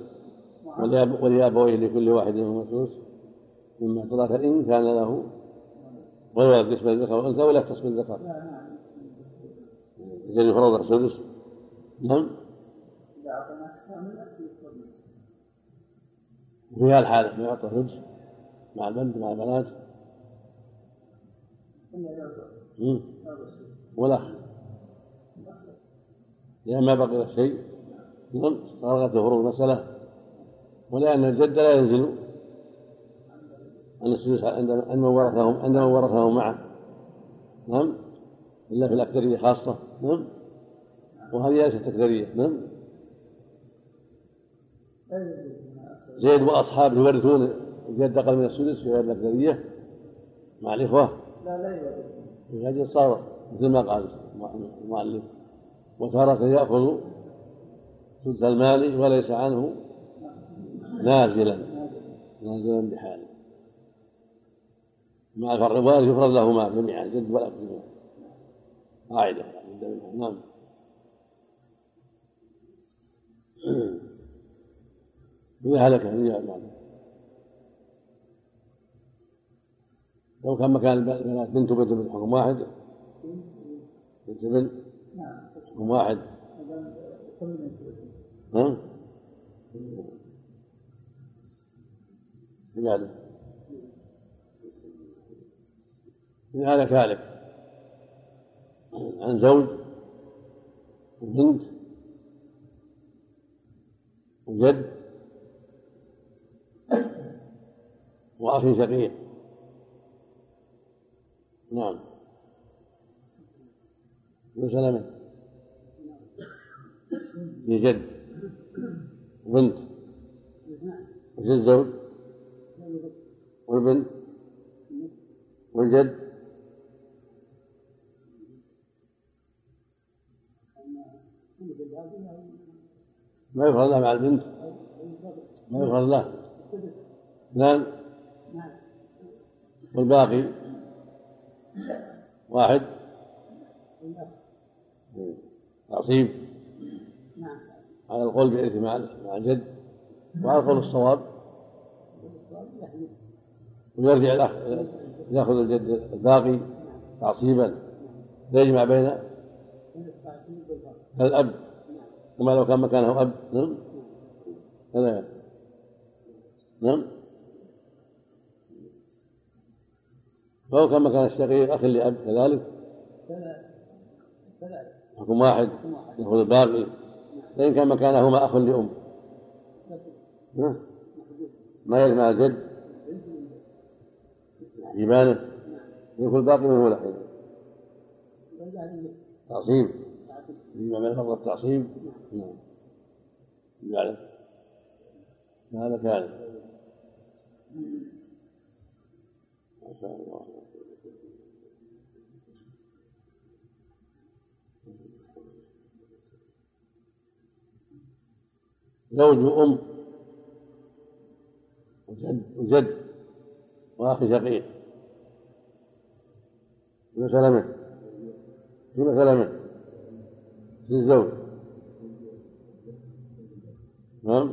Speaker 1: ولأبويه لكل واحد منهم الثلث مما ترك إن كان له غير قسم الذكر والأنثى ولا يختص بالذكر الجد يفرض السدس نعم؟ وفي هالحالة ما يعطى سدس مع البنت مع البنات. والأخ لأن ما بقي شيء. نعم. استغرقت فروض المسألة ولأن الجد لا ينزل عن السدس عند من ورثهم عند من ورثه معه. نعم؟ إلا في الأكثرية خاصة. نعم؟ وهذه ليست أكثرية نعم؟ زيد وأصحابه يورثون الجد أقل من السدس في غير الأكثرية. مع الإخوة. لا لا يورث صار مثل ما قال المؤلف. وتارة يأخذ سدس المال وليس عنه نازلا. نازلا بحاله. مع الوارث يفرض له مال جميعا الجد والأب جميعا قاعدة. نعم. إذا هلك رجال لو كان مكان البنات بنت وبنت من حكم واحد. بنت بنت حكم واحد. ها؟ لماذا؟ إن هذا كالك عن زوج وبنت وجد وأخ شقيق. نعم. وسلمة في جد وبنت وجد زوج والبنت والجد ما يفرض له مع البنت ما يفرض له نعم والباقي؟ واحد. تعصيب على القول بإرث مع الجد وعلى القول الصواب. ويرجع الأخ يأخذ الجد الباقي تعصيبا يجمع بين الأب. كما لو كان مكانه أب. نعم. هذا نعم. فهو كان مكان الشقيق أخ لأب كذلك. حكم واحد. يأخذ الباقي. فإن كان مكانهما أخ لأم. ما يجمع الجد. إيمانه. يأخذ الباقي منه له تعصيب يجمع بين فرض التعصيب نعم. يعلم هذا كان. ما شاء الله زوج وأم. وجد. وجد. وأخ شقيق. مثل منه مثل منه للزوج نعم.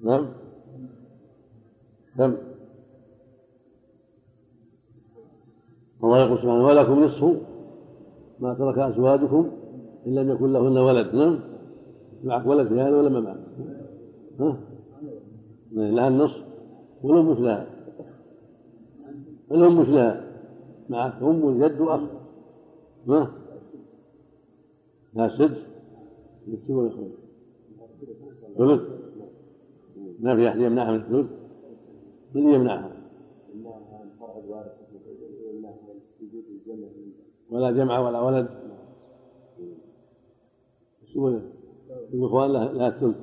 Speaker 1: نعم. كم الله يقول سبحانه ولكم نصف ما ترك أزواجكم إن لم يكن لهن ولد. نعم. معك ولد في هذا ولا ما معك؟ ها؟ لها النصف والأم مش لها الأم مش لها معك أم وجد وأخ ها؟ لها سدس يكتب ولا يخرج؟ ثلث. ما في أحد يمنعها من الثلث؟ من يمنعها؟ ولا جمع ولا ولد. شو الإخوان لها الثلث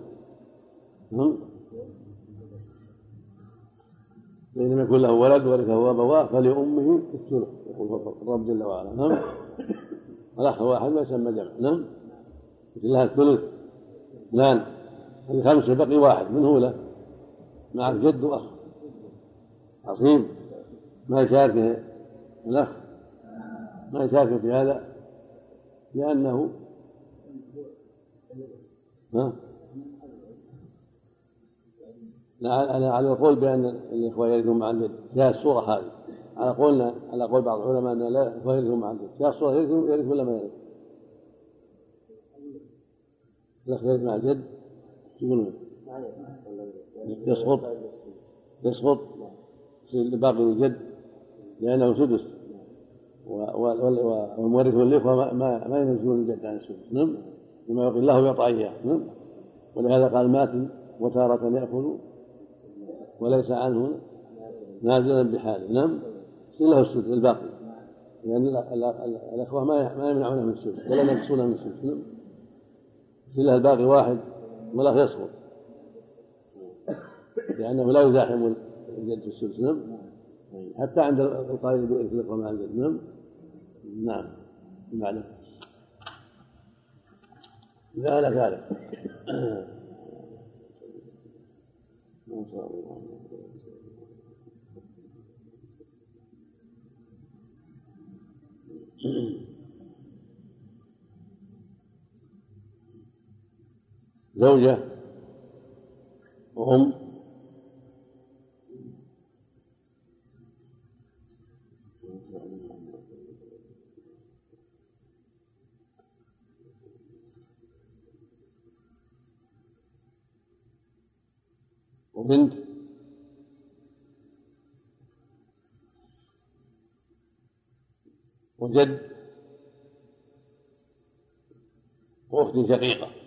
Speaker 1: فإن لم يكن له ولد ورثه أبواه فلأمه الثلث يقول الرب جل وعلا. نعم الأخ واحد ما يسمى جمع. نعم؟ لها الثلث. اثنان الخمسة بقي واحد. من هو له؟ معك جد وأخ. عظيم. ما يشاركه الأخ. ما يشاركه في هذا. لأنه ها؟ لا على القول بأن الإخوة يرثون مع الجد في الصورة هذه. على قولنا على قول بعض العلماء أن لا يرثون مع الجد في الصورة يرث ولا ما يرث؟ الأخ يرث مع الجد؟ يقولون. يسقط. يسقط. باقي الجد لأنه سدس. والمورث والإخوة ما ما ينزلون الجد عن السدس. نعم. لما يقول الله يعطى إياه. نعم. ولهذا قال مات وتارة يأكل وليس عنه نازلا بحاله. نعم. له السدس الباقي. لأن الأخوة ما يمنعونه من السدس ولا ينقصونه من السدس نعم. له الباقي واحد والأخ يسقط لأنه لا يزاحم الجد في السدس نعم. حتى عند القائل بالإطلاق مع الجد نعم. نعم. بمعنى إذا أنا ذلك ما شاء الله. زوجة. وأم. وبنت. وجد. وأخت شقيقة.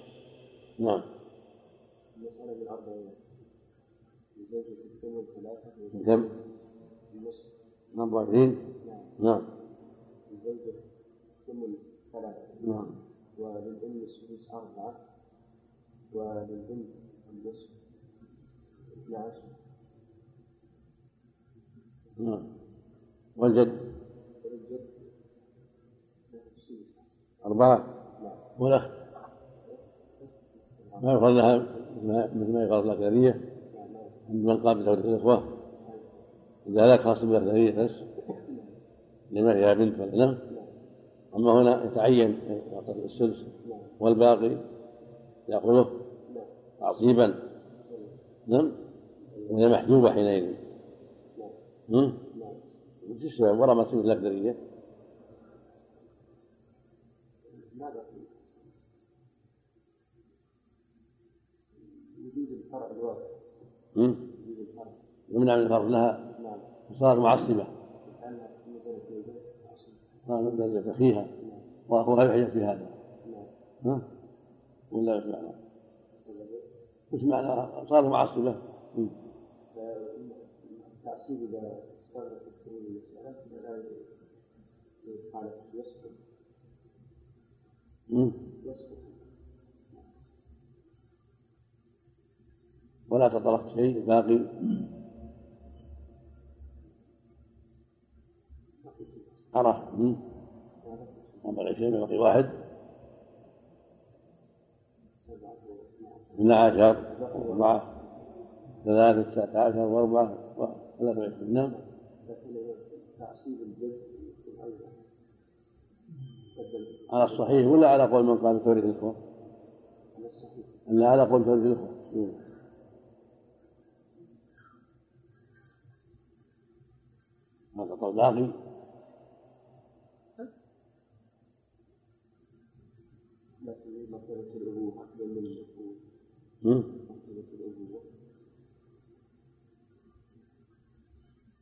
Speaker 1: نعم. المسألة بالأربعين. كم؟ أربعين. نعم.
Speaker 4: للزوجة ثمن ثلاثة
Speaker 1: نعم.
Speaker 4: وللأم السدس أربعة. وللبنت النصف
Speaker 1: نعم. والجد؟
Speaker 4: وللجد
Speaker 1: أربعة. والأخ؟ ما يفرض لها مثل ما يفرض لها ثانية من قام بتوريث الإخوة إذا لا خاص بالثانية بس. لما هي بنت ولا نعم. أما هنا يتعين السدس والباقي يأخذه تعصيبا. نعم. وهي محجوبة حينئذ. نعم. وش السبب؟ وراء ما تسمى الأقدرية يمنع من الفرق لها وصارت معصبة صار درجة أخيها وأخوها يحيى في هذا ها؟ ولا إيش معنى؟ وش معنى صارت معصبة؟
Speaker 4: التعصيب إذا يسقط
Speaker 1: ولا تطرق شيء باقي. أرى. ما بقي شيء بقي واحد. اثنا عشر أربعة ثلاثة تسعة عشر وأربعة ثلاثة وعشرين. نعم. على الصحيح ولا على قول من قال توريث الإخوة؟
Speaker 4: على الصحيح
Speaker 1: على قول توريث الإخوة
Speaker 4: مرتبة الأبوة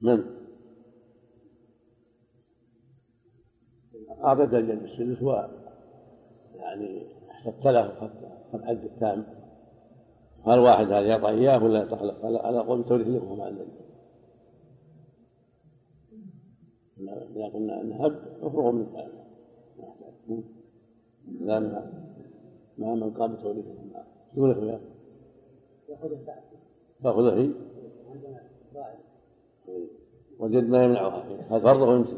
Speaker 4: من؟
Speaker 1: أعطيت الجد السدس و يعني حسبت له حد التام. هل واحد هذا يعطى إياه ولا يتخلق على قول توريث الإخوة مع الجد إذا قلنا نهب افرغوا من الكلام لا ما من قام يقول لك يا تأخذه هي والجد ما يمنعها. هذا فرضه ويمسك.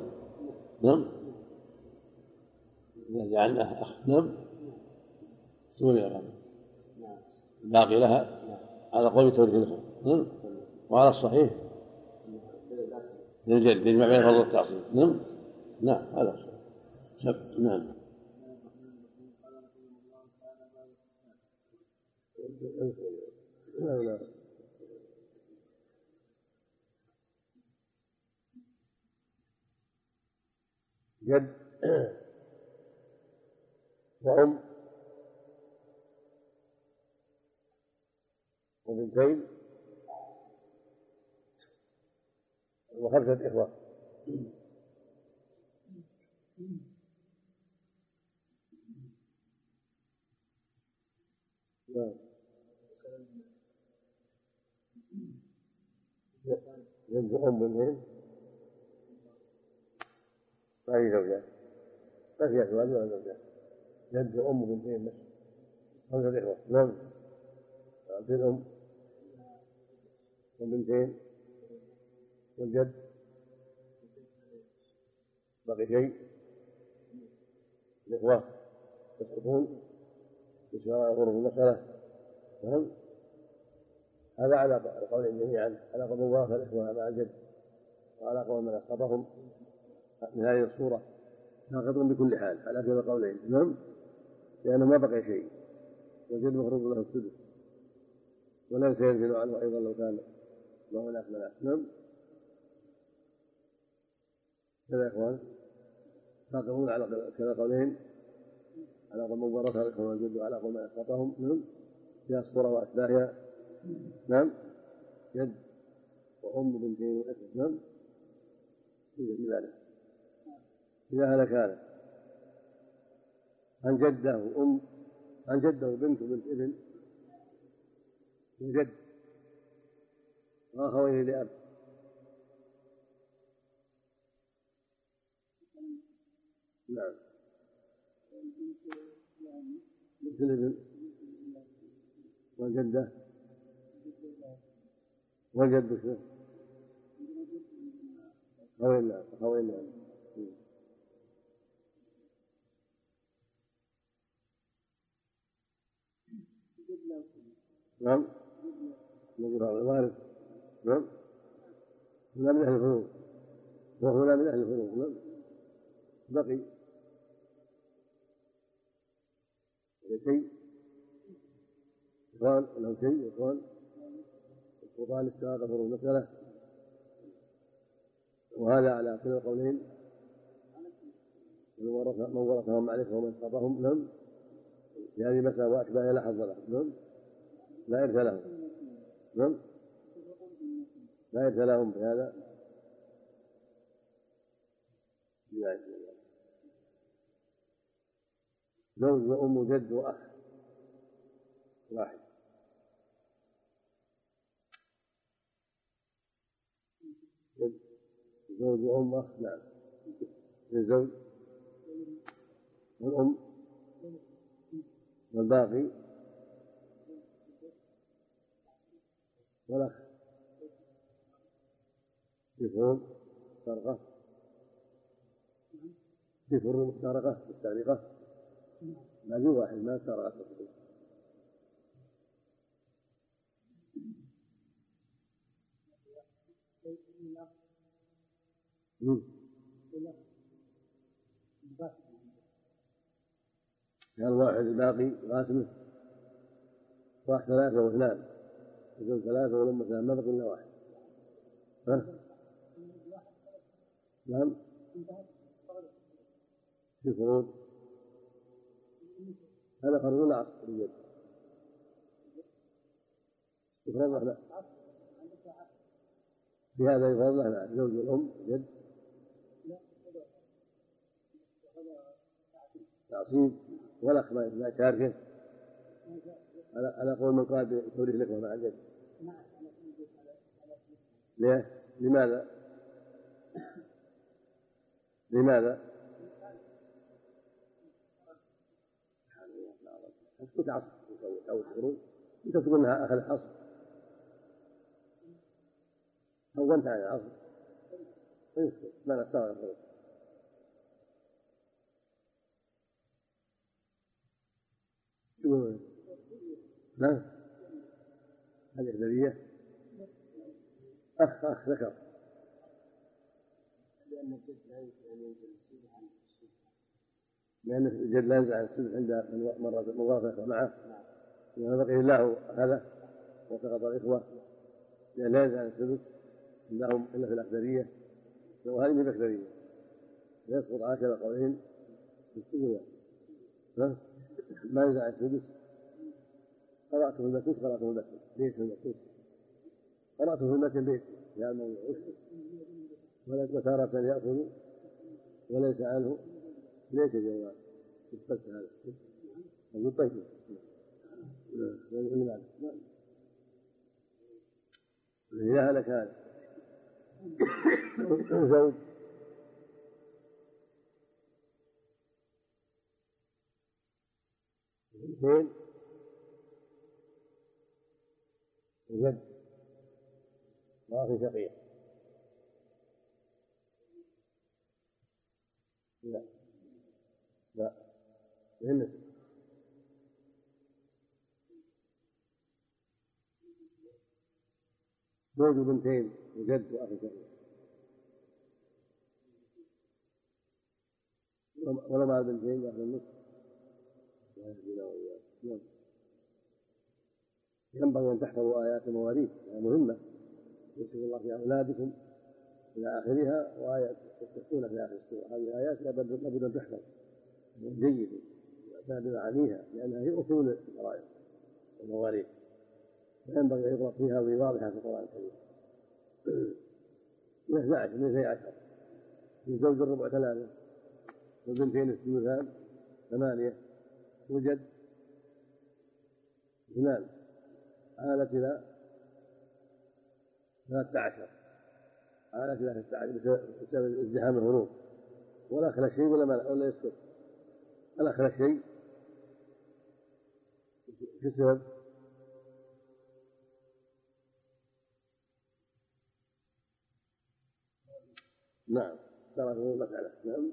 Speaker 1: نعم. إذا جعلناه أخ. نعم. تقول يا رب الباقي لها. على قول توريث الأخوة نعم. وعلى الصحيح. للجد يجمع بين الفضل والتعصيب نعم؟ نعم هذا سب نعم. جد وأم وبنتين. وخمسة إخوة. نعم. أم بنتين ما في زوجات ما في أزواج ولا زوجات جد أم بنتين بس خمسة إخوة نعم. الأم وبنتين والجد. بقي شيء الإخوة يسقطون بشراء غرف المسألة فهم هذا على قولهم جميعا. على قول الله الإخوة مع الجد. وعلى قول من أسقطهم من هذه الصورة. ساقط بكل حال. على كلا القولين نعم لأنه ما بقي شيء. والجد مفروض له السدس. وليس ينزل عنه أيضا لو كان ما هناك منع نعم كذا يا إخوان. ساقطون على كلا قولين على قول من ورثها الإخوان والجد وعلى قول من أسقطهم. نعم. في الصورة وأشباهها نعم. جد وأم بنتين وإخوة نعم. في ذلك إذا هلك هذا. عن جده أم عن جده بنت بنت ابن. وجد وأخويه لأب. نعم. بنت الابن والجدة والجد شو؟ أخوين نعم. أخوين نعم. نعم هذا الوارث نعم لا من أهل الفروض وهو لا من أهل الفروض نعم. بقي. شيء إخوان له شيء إخوان السلطان استغاث فروض المسألة وهذا على كلا القولين من ورثهم معرفة ومن سقطهم نعم. في هذه المسألة وأشباهها لا حظ له نعم. لا إرث لهم نعم. لا إرث لهم بهذا. زوج وأم وجد وأخ. واحد. زوج وأم وأخ. نعم. الزوج والأم. والباقي. والأخ. فروض مفترقة. في فروض مفترقة. في واحد ما الفروض كان واحد الباقي قاسمه واحد ثلاثة واثنان. يقول ثلاثة ولما ثلاثة ما بقي إلا واحد. ها؟ نعم. في فروض هذا فرض العصر اليد يفرض له في هذا يفرض له زوج الأم جد تعصيب. والأخ ما شاركه. على على قول من قال بتوريث الإخوة مع الجد ليه؟ لماذا؟ لماذا؟ عصر أو الشروط أنت تقول انها أخذ عصر هونت عن العصر. اسكت ما نستغرب نعم الأجنبية أخ أخ ذكر. لأن الجد لا ينزل عن لأن الجد لا ينزل عن عند من وافق معه. إذا بقي الله هذا وسقط الإخوة لأن لا ينزل عن إنهم إلا في الأكثرية. وهذه من الأكثرية. يسقط عشر قولين في السجن ما ينزل عن قرأته في المسجد قرأته في المسجد ليس في المسجد قرأته في المسجد بيت يا موضوع وتارة يأخذ وليس عنه. ليس جواب الفلس هذا. أقول طيب. إذا هلك هذا. زوج. اثنين. وجد وأخي شقيق. لا. بالنسبة زوج بنتين وجد وأخي شقيق ولا مع البنتين يأخذ النصف نعم ينبغي أن تحفظوا آيات المواريث. لأنها مهمة. يوصف الله في أولادكم إلى آخرها وآيات تستفتون في آخر السورة. هذه آيات لابد أن تحفظ. جيد ويعتاد معانيها لأنها هي أصول الفرائض والمواريث. فينبغي أن يقرأ فيها واضحة في القرآن الكريم. 11 من 12 من زوج الربع ثلاثة. والبنتين الثلثان ثمانية. وجد اثنان آلت إلى ثلاثة عشر. آلت إلى ثلاثة عشر بسبب ازدحام الهروب. ولا أخلى شيء ولا ولا يسكت. ولا أخلى شيء السبب نعم. تركه المسألة نعم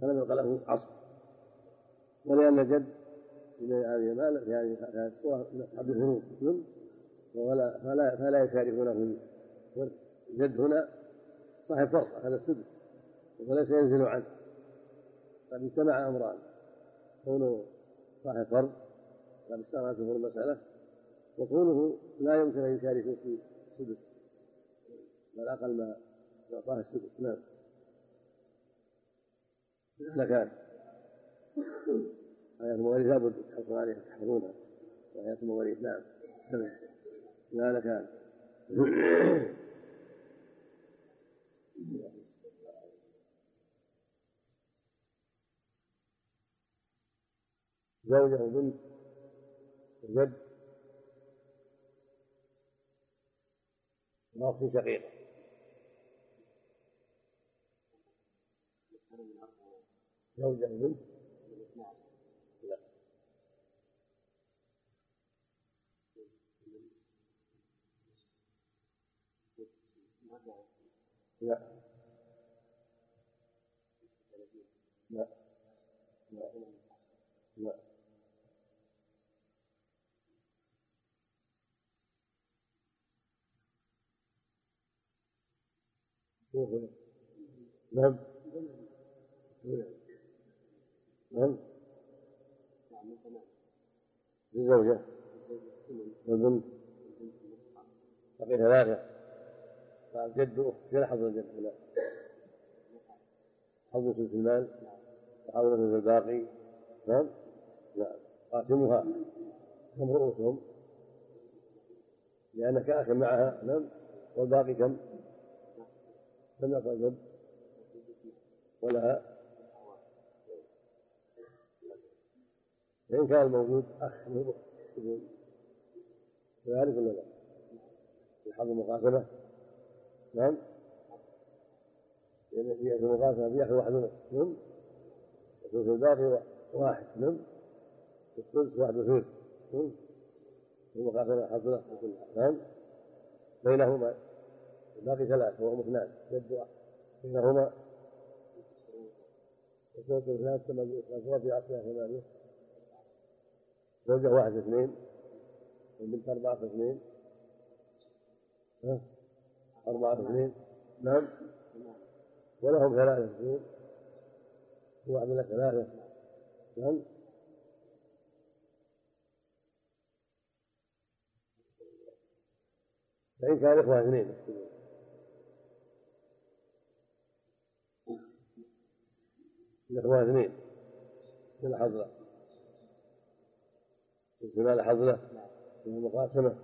Speaker 1: فلم يلقى له عصر. ولأن جد في هذه المال في هذه الصور أصحاب الهروب ولا فلا فلا يشاركونه جد هنا صاحب فرصة هذا السدس. وليس ينزل عنه. قد اجتمع أمران. كونه صاحب فرض. قد اشترى في المسألة وكونه لا يمكن أن يشارك في السدس بل أقل ما يعطاه السدس. نعم. كان. آيات المواريث لابد تحرصون عليها تحفظونها. آيات المواريث نعم. لا كان. زوجة وبنت وجد وأخت شقيقة زوجة وبنت لا. لا. لا. نعم. نعم. للزوجة والبنت بقي ثلاثة فالجد أخت. في حظ الجد. لا. حظ ثلث المال وحظ ثلث الباقي. نعم. لا. قاسمها كم رؤوسهم. لأنك أخ معها. نعم. والباقي كم؟ كم يعطى الجد؟ ولها فإن كان الموجود أخ يقول. كذلك ولا لا؟ في حظ المقاسمة نعم. لأن في المقاسمة بيأخذ واحد نعم. وثلث الباقي واحد. نعم. الثلث واحد وثلث. نعم. المقاسمة حصلة نعم. بينهما باقي ثلاث وهم اثنان جد واحد إنهما اثنان ثلاث في الربيع ثمانية زوجة واحد اثنين والبنت أربعة اثنين. ها؟ أربعة اثنين. نعم. ولهم ثلاثة اثنين. واحد له ثلاثة. نعم. فإن كان إخوة اثنين. الإخوة اثنين. في الحضرة. احتمال حضرة المقاسمة.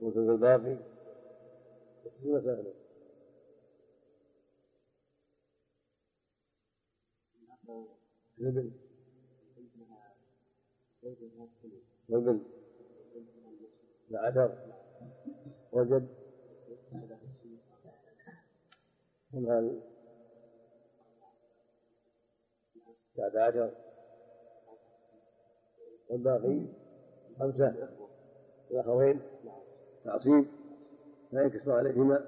Speaker 1: وثلث الباقي. في مسألة الابن. العشر وجد تسعة عشر والباقي خمسة. الأخوين تعصيب لا ينكسر عليهما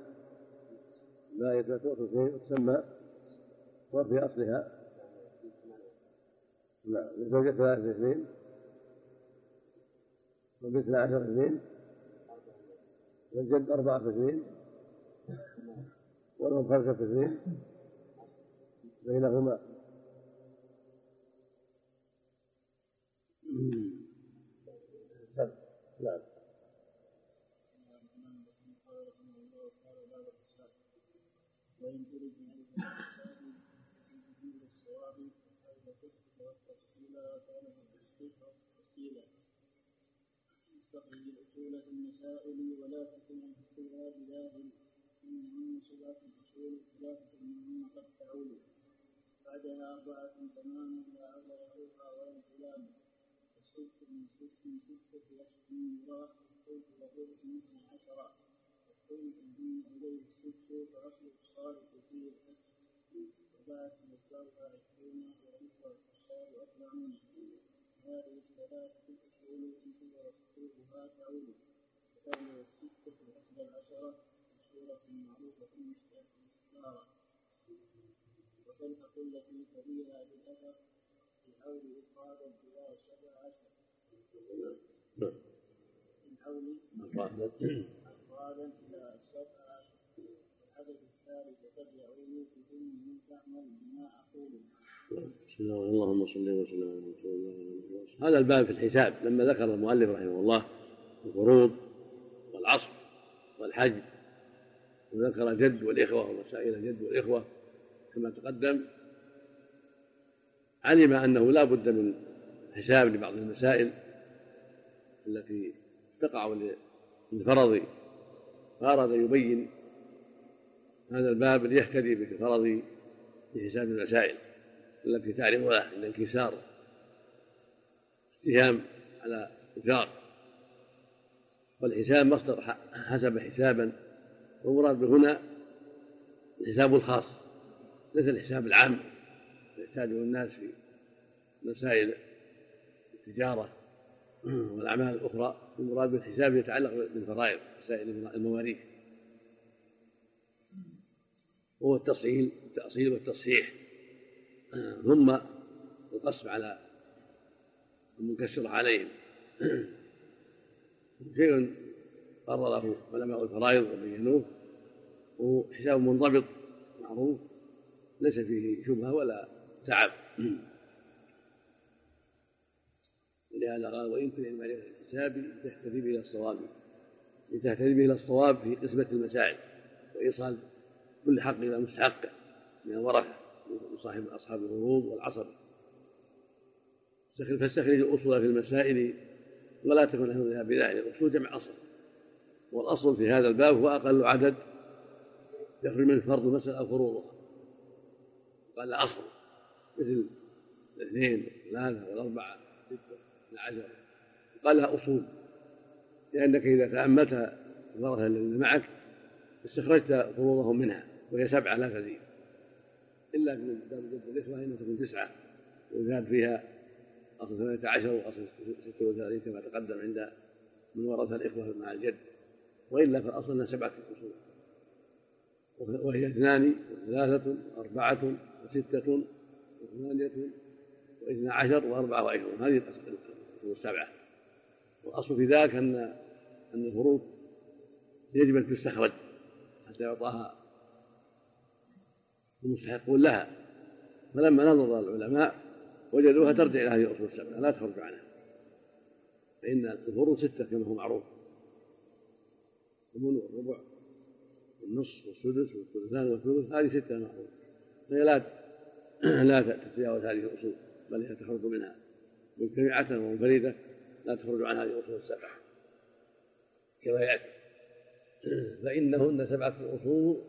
Speaker 1: ما يتوسط تسمى وفي أصلها. نعم لزوجة ثلاثة اثنين. وباثنى عشر اثنين. والجد أربعة اثنين. ولهم خمسة اثنين. بينهما
Speaker 2: والتفصيل استخرج الأصول في المسائل ولا تكن أنفسها بلاهل إنهن سبعة أصول ثلاثة منهن قد بعدها أربعة تمام لا عول يعرفها ولا من ست ستة أشهر يراه والصوت له اثنتا عشرة والصوت منهن إليه الست فأصل الصالح فيه الحج وبعد مقدارها عشرون وعشرة الأصحاب أربعون هذه الثلاثة الأصول تنتظر سطورها تعود وتعمل الستة إحدى العشرة بصورة معروفة مستعارة وتلحق التي تليها بالأثر الحول إفرادا إلى سبع سبع عشر والعدد الثالث
Speaker 1: الله اللهم صل وسلم على رسول الله هذا الباب في الحساب لما ذكر المؤلف رحمه الله الفروض والعصر والحج وذكر الجد والإخوة ومسائل الجد والإخوة كما تقدم علم أنه لا بد من حساب لبعض المسائل التي تقع للفرض فأراد أن يبين هذا الباب ليهتدي بالفرض في حساب المسائل التي تعرض عند انكسار استهام على إنكار والحساب مصدر حسب حسابا والمراد هنا الحساب الخاص ليس الحساب العام. يحتاجه الناس في مسائل التجارة. [clears throat] والأعمال الأخرى المراد بالحساب يتعلق بالفرائض مسائل المواريث. وهو التصعيل التأصيل والتصحيح. ثم القصف على المنكسر عليهم. [clears throat] شيء قرره علماء الفرائض وبينوه وهو حساب منضبط معروف ليس فيه شبهة ولا تعب. [clears throat] ولهذا قال تريد معرفه الحساب تهتدي به إلى الصواب لتهتدي به إلى الصواب في قسمه المسائل وإيصال كل حق إلى مستحقه من الورثة وصاحب أصحاب الفروض والعصر فاستخرج الأصول في المسائل ولا تكن له بذلك الأصول جمع أصل. والأصل في هذا الباب هو أقل عدد يخرج من فرض المساله أو فروضها. قال أصل مثل الاثنين والثلاثه والأربعة. عشر قال لها اصول لأنك إذا تأملت الورثه الذين معك استخرجت فروضهم منها وهي سبعة لا تزيد. إلا في دار جد الإخوة إنها تكون تسعة ويزاد فيها أصل ثمانية عشر وأصل ستة وثلاثين كما تقدم عند من ورث الإخوة مع الجد وإلا فالأصل أنها سبعة أصول. وهي اثنان وثلاثة وأربعة وستة وثمانية واثنا عشر وأربعة وعشرون. هذه السبعة والأصل في ذلك أن أن الفروض يجب أن تستخرج حتى يعطاها المستحقون لها. فلما نظر العلماء وجدوها ترجع إلى هذه الأصول السبعة لا تخرج عنها. فإن الفروض ستة كما هو معروف. الثمن والربع والنصف والسدس والثلثان والثلث هذه ستة معروفة. فهي لا لا تتجاوز هذه الأصول بل هي تخرج منها. مجتمعة ومنفردة لا تخرج عن هذه الأصول السبعة. كما يأتي؟ [clears throat] فإنهن سبعة أصول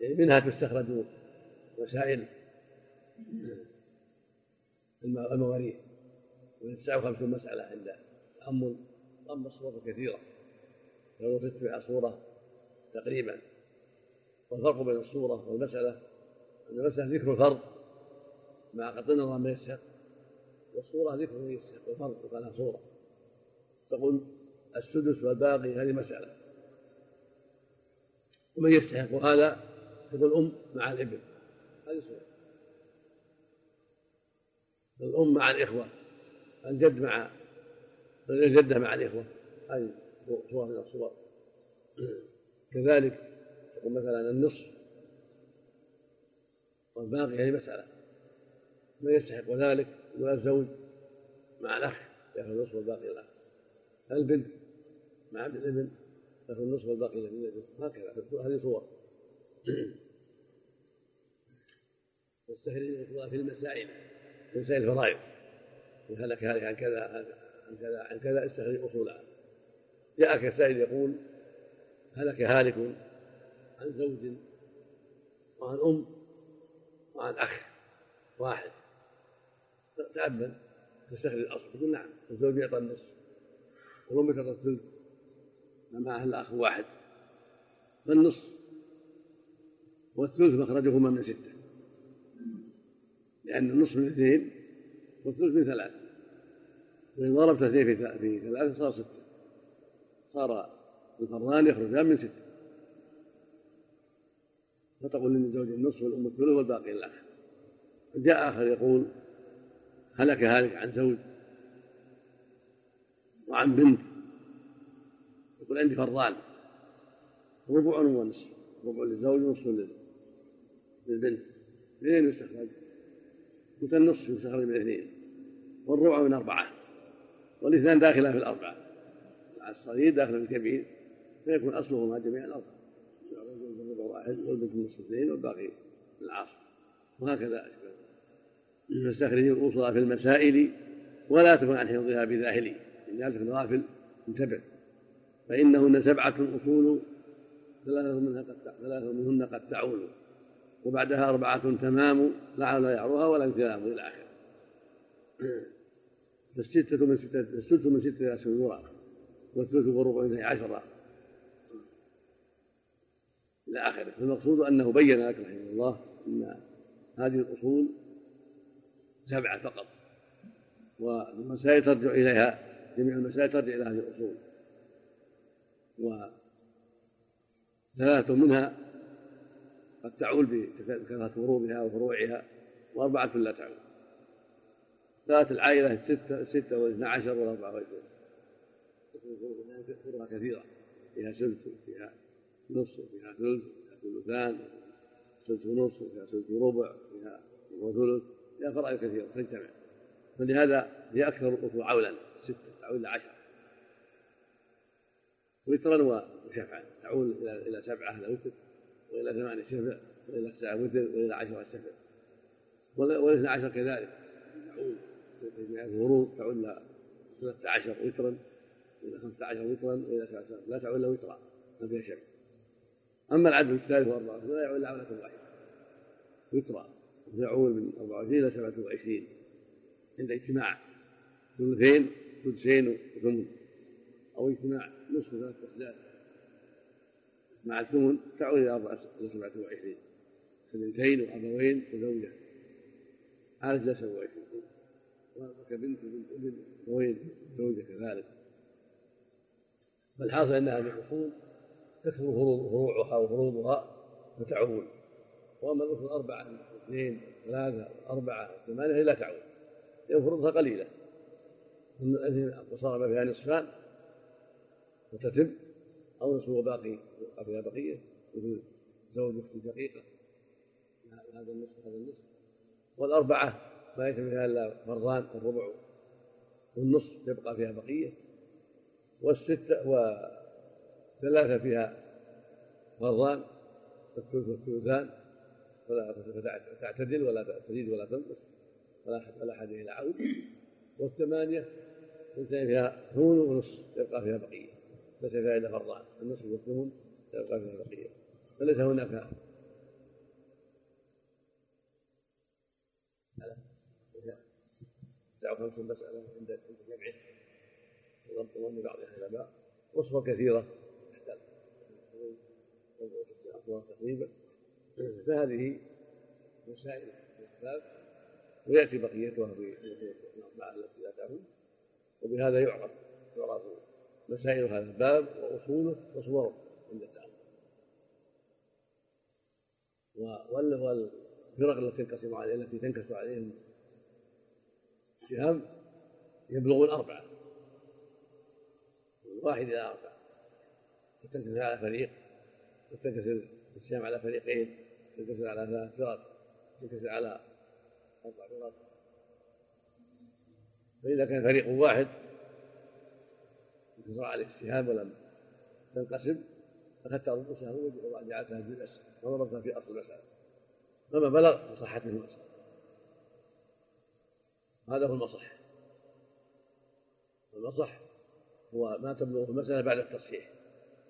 Speaker 1: يعني منها تستخرج وسائل المواريث وهي تسعة وخمسون مسألة عند تأمل أما الصور كثيرة. وجدت فيها صورة تقريبا. والفرق بين الصورة والمسألة أن المسألة ذكر الفرض مع قطع النظر ما يسهل والصورة ذكر ما يسهل والفرض وكانها صورة. تقول السدس والباقي هذه مسألة. ومن يستحق هذا تقول الأم مع الابن هذه صورة. الأم مع الإخوة. الجد مع الجدة مع الإخوة. هذه صورة من الصور. كذلك تقول مثلا النصف والباقي هذه مسألة. من يستحق ذلك يقول الزوج مع الأخ يأخذ النصف والباقي الأخ البنت مع عبد الابن تأخذ النصف والباقي للابن هكذا هذه صور. والسهل في المسائل مسائل الفرائض. هلك هلك عن كذا عن كذا عن كذا استخرج اصولها جاءك سائل يقول هلك هالك عن زوج وعن أم وعن أخ واحد. تأمل تستخرج الأصل. تقول نعم الزوج يعطى النصف. والام تعطى الثلث. معها الا اخ واحد. فالنصف والثلث مخرجهما من ستة. لأن النصف من اثنين والثلث من ثلاثة. وإن ضربت اثنين في ثلاثة صار ستة. صار الفران يخرجان من ستة. فتقول للزوج النصف والأم الثلث والباقي الأخ جاء آخر يقول هلك هالك عن زوج وعن بنت. يقول عندي فران ربع ونصف. ربع للزوج ونصف للبنت. منين يستخرج؟ مثل النصف يستخرج من اثنين. والربع من أربعة. والاثنان داخلة في الأربعة. الصغير داخل في الكبير. فيكون أصلهما جميعا أربعة. الربع واحد والبنت النصف اثنين والباقي العصر. وهكذا. فاستخرج الأصول في المسائل ولا تكن عن حفظها بذاهلي. إن ذلك غافل انتبه. فإنهن سبعة أصول ثلاثة منها قد ثلاثة منهن قد تعول. وبعدها أربعة تمام لعل يعروها ولا انتهام إلى آخره. فالستة من ستة السدس من ستة أشهر يرى والثلث والربع اثني عشر. إلى آخره. فالمقصود أنه بين لك رحمه الله أن هذه الأصول سبعة فقط. والمسائل ترجع إليها جميع المسائل ترجع إلى هذه الأصول. وثلاثة منها قد تعول بكثرة فروضها وفروعها وأربعة لا تعول. ثلاث العائلة الستة الستة والاثنى عشر والأربعة والعشرين فروعها كثيرة. فيها سلس فيها نصف فيها ثلث فيها ثلثان ثلث ونصف فيها ثلث وربع فيها وثلث فيها فرائض كثيرة تجتمع فلهذا هي أكثر الأصول عولا ستة تعول إلى عشرة. وترا وشفعا. تعول إلى سبعة إلى وتر وإلى ثمان شفع وإلى تسعة وتر وإلى عشرة شفع والاثنى عشر كذلك. تعود في الفروض تعود إلى ثلاثة عشر وترا وإلى خمسة عشر وترا وإلى سبعة لا تعود إلا وترا ما فيها شفع. أما العدد الثالث والأربعة فلا يعود إلا عولة واحدة. وترا. يعود من 24 إلى 27 عند اجتماع. ثلثين ثلثين وثمن. أو اجتماع نصف ثلاثة أسداد مع الثمن تعود إلى أربعة إلى سبعة وعشرين. اثنتين وأبوين وزوجة سبعة وعشرين. وكبنت وبنت ابن وين؟ زوجة كذلك. فالحاصل أن هذه الأصول تكثر فروعها وفروضها فتعول وأما الأصول أربعة اثنين ثلاثة أربعة ثمانية لا تعول لأن فروضها قليلة. وصار ما فيها نصفان وتتم أو نصف وباقي فيها بقية. مثل زوج أخت شقيقة هذا النصف هذا النصف. والأربعة ما يتم فيها إلا فرضان الربع والنصف يبقى فيها بقية. والستة ثلاثة فيها فرضان والثلث والثلثان. فلا تعتدل ولا تزيد ولا تنقص ولا ولا حد إلى عود والثمانية اثنتين فيها ثمن ونصف يبقى فيها بقية ليس فيها إلا فرضان النصف والثمن يبقى فيها بقية. فليس هناك تسعة وخمسين مسألة عند جمعه وضبط ظن بعضها إلى بعض وصفة كثيرة. تحتاج تقريبا فهذه مسائل الباب ويأتي بقيتها في مع التي تعود وبهذا يعرف يعرف مسائل هذا الباب وأصوله وصوره عند التأمل والفرق التي تنقسم عليه التي تنكسر عليهم السهام يبلغون أربعة. من واحد إلى أربعة. تنكسر على فريق وتنكسر السهام على فريقين. تنكسر على ثلاث فرق تنكسر على أربع فرق فإذا كان فريق واحد انكسر عليه السهام ولم تنقسم أخذت ربع سهم وجعلتها في الأسر وضربتها في أصل المسألة فما بلغ فصحت منه المسألة هذا هو المصح. المصح هو ما تبلغه المسألة بعد التصحيح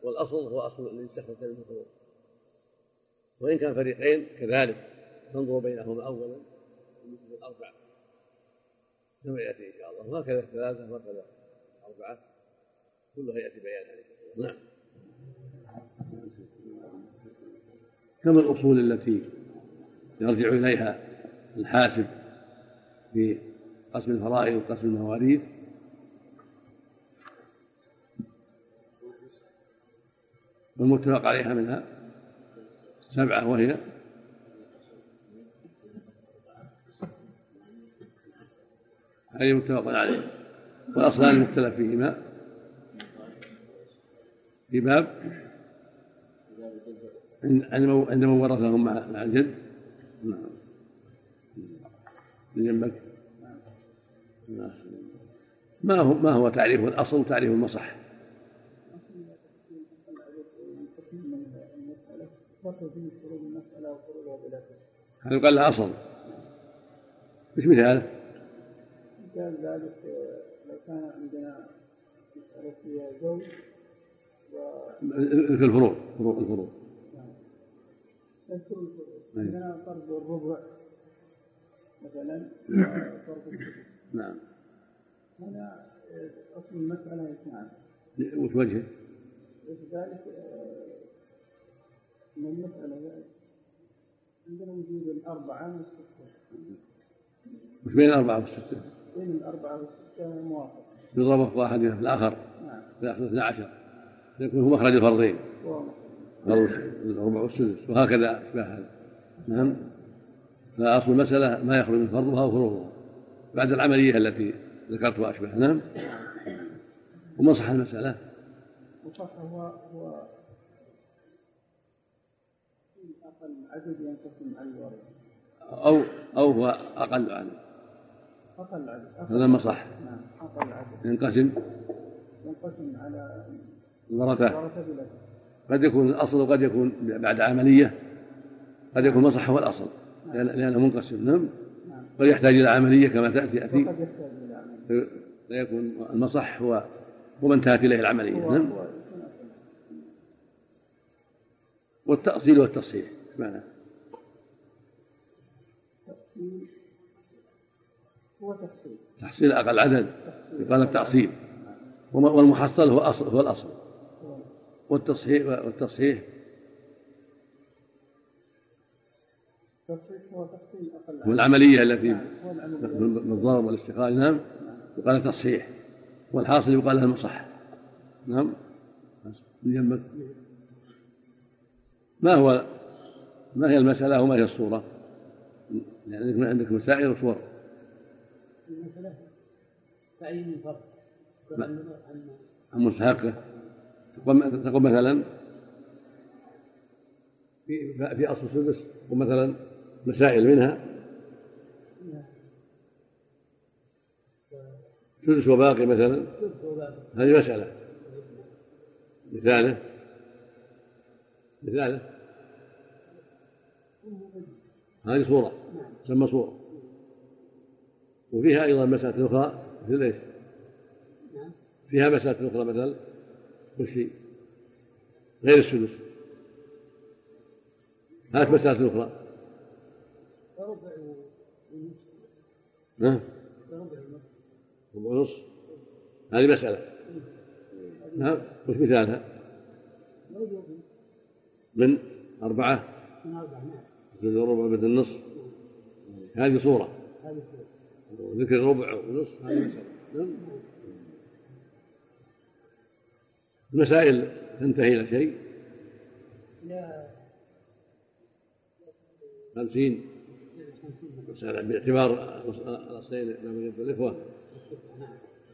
Speaker 1: والأصل هو أصل الذي استخرج كلمة وإن كان فريقين كذلك تنظر بينهما أولا مثل الأربع كما يأتي إن شاء الله. وهكذا الثلاثة وهكذا الأربعة. كلها يأتي بيان هذه نعم. كما الأصول التي يرجع إليها الحاسب في قسم الفرائض وقسم المواريث؟ والمتفق عليها منها سبعة وهي. هذه متفق عليه. والأصلان المختلف فيهما. في باب عند من ورثهم مع الجد. نعم. جنبك. ما هو ما هو تعريف الأصل وتعريف المصح؟ هل يقال لها اصل إيش مثاله؟
Speaker 3: مثال ذلك لو كان عندنا مسألة فيها زوج
Speaker 1: في الفروض فروض الفروض.
Speaker 3: نعم. نذكر الفروض. عندنا فرض الربع مثلا. فرض
Speaker 1: نعم.
Speaker 3: هنا أصل المسألة اثنان.
Speaker 1: وش وجهه؟
Speaker 3: ذلك من المسألة عندنا وجود الأربعة والستة
Speaker 1: وش بين الأربعة والستة؟
Speaker 3: بين الأربعة والستة موافق
Speaker 1: واحدها في الآخر.
Speaker 3: نعم.
Speaker 1: الآخر 12 يكون هو مخرج الفرضين. فرض الربع والسدس. وهكذا أشباه هذا. نعم. فأصل المسألة ما يخرج من فرضها وفروضها بعد العملية التي ذكرت وأشبه نعم. وما صح المسألة؟
Speaker 3: وصح هو هو أقل عدد ينقسم على
Speaker 1: أو أو هو أقل عنه
Speaker 3: أقل عدد.
Speaker 1: هذا ما صح
Speaker 3: نعم أقل عدد
Speaker 1: ينقسم.
Speaker 3: ينقسم على
Speaker 1: الورثة قد يكون الأصل وقد يكون بعد عملية. قد يكون مصح هو الأصل. لأنه منقسم. نعم.
Speaker 3: نعم
Speaker 1: قد يحتاج إلى عملية كما تأتي. يأتي.
Speaker 3: وقد يحتاج إلى عمل
Speaker 1: فيكون المصح هو هو من انتهت إليه العملية. نعم
Speaker 3: هو يكون أقل.
Speaker 1: والتأصيل والتصحيح
Speaker 3: تفصيل هو تفصيل.
Speaker 1: تحصيل أقل عدد يقال التأصيل والمحصل هو أصل هو الأصل. والتصحيح والتصحيح.
Speaker 3: تفصيل هو تفصيل أقل
Speaker 1: هو
Speaker 3: عدد.
Speaker 1: العملية التي
Speaker 3: نعم،
Speaker 1: بالضرب والاستخراج نعم. يقال تصحيح. والحاصل يقال المصح نعم. من جنبك ما هو ما هي المسألة وما هي الصورة؟ يعني عندك عندك مسائل وصور.
Speaker 5: المسألة تعيين الفرق
Speaker 1: لا.
Speaker 5: عن
Speaker 1: مستحقة. تقول مثلا في في أصل السدس ومثلا مسائل منها. سدس وباقي مثلا. هذه مسألة. مثاله. مثاله. هذه صورة تسمى صورة. وفيها أيضا مسألة أخرى مثل إيش؟ فيها مسألة أخرى مثل وش؟ غير السدس. هات مسألة أخرى. نعم ربع ونصف هذه مسألة. نعم وش مثالها؟ من أربعة. من أربعة نعم ذكر الربع بدل النصف. هذه صورة. ذكر الربع ونصف هذه مسألة نعم. المسائل تنتهي إلى شيء؟ خمسين. مسألة باعتبار الأصلين من الإخوة.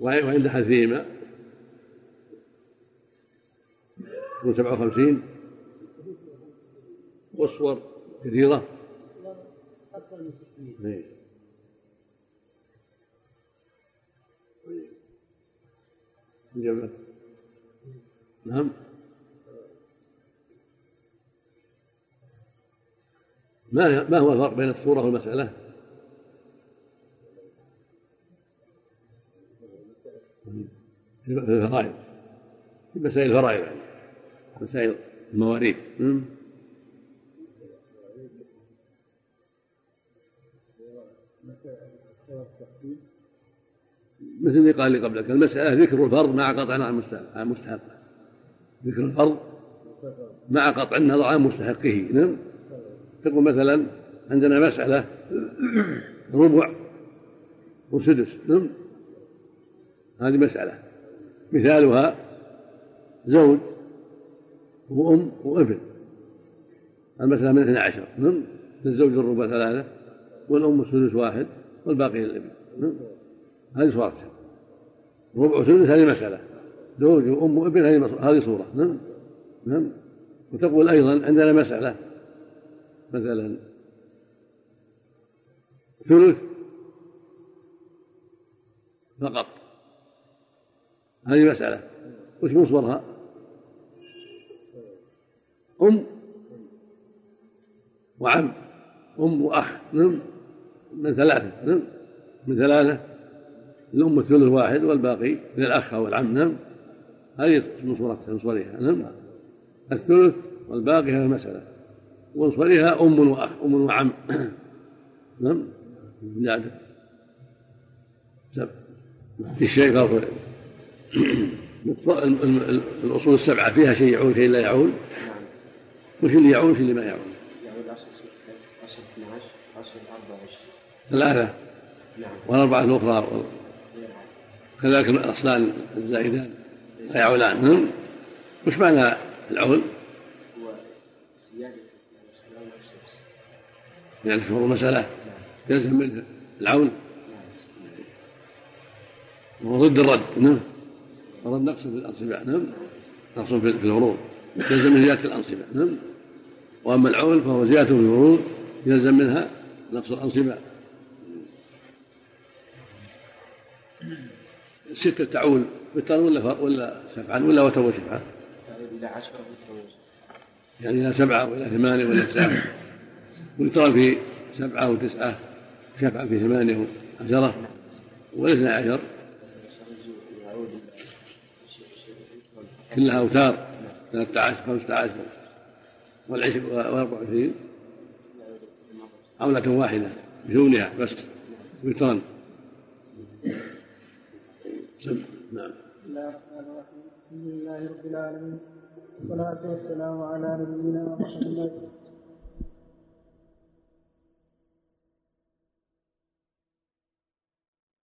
Speaker 1: وعند حذفهما يكون سبعة وخمسين. والصور كثيرة أكثر من 600 نعم. نعم ما ما هو الفرق بين الصورة والمسألة؟ في الفرائض. في مسائل الفرائض يعني. مسائل المواريث. مثل اللي قال لي قبلك المسألة ذكر الفرض مع قطع عن مستحقه ذكر الفرض مع قطع النظر عن مستحقه نعم؟ تقول مثلا عندنا مسألة ربع وسدس نعم؟ هذه مسألة. مثالها زوج وأم وابن. المسألة من اثنى عشر نعم؟ للزوج الربع ثلاثة. والأم السدس واحد والباقي للابن هذه صورتها ربع سدس هذه مسألة. زوج وأم وابن هذه هذه صورة. نعم. نعم. وتقول أيضا عندنا مسألة. مثلا. ثلث. فقط. هذه مسألة. وش مصورها؟ أم. وعم. أم وأخ. نعم. من ثلاثة نعم. من ثلاثة الأم الثلث واحد والباقي من الأخ أو العم نعم. هذه من صورتها من صورها نعم. الثلث والباقي هذه المسألة. ومن صورها أم وأخ أم وعم. [coughs] نعم. زيادة. في الشيء [coughs] الأصول السبعة فيها شيء يعول شيء لا يعول. وش اللي يعول وش اللي ما يعول؟ يعول أصل ستة أصل 12 أصل 24 ثلاثة والأربعة الأخرى. كذلك الأصلان الزائدان لا يعولان نعم وش معنى العول؟ يعني شهور المسألة يلزم منه العول. وهو ضد الرد. نعم. الرد نقص في الأنصبة نعم. نقص في الفروض يلزم من زيادة الأنصبة نعم. وأما العول فهو زيادة في الفروض يلزم منها نقص الأنصبة ستة تعول وترا ولا ولا سبعا ولا وتر وشفعا؟ إلى عشرة يعني إلى سبعة وإلى ثمانية وإلى تسعة. ويترى في سبعة وتسعة شفعا في ثمانية وعشرة والاثنى عشر. كلها أوتار ثلاثة عشر خمسة عشر والعشر وأربعة وعشرين. عولة واحدة بدونها بس وترا
Speaker 6: نعم. بسم الله الرحمن الرحيم. الحمد لله رب العالمين. والصلاة والسلام على نبينا محمد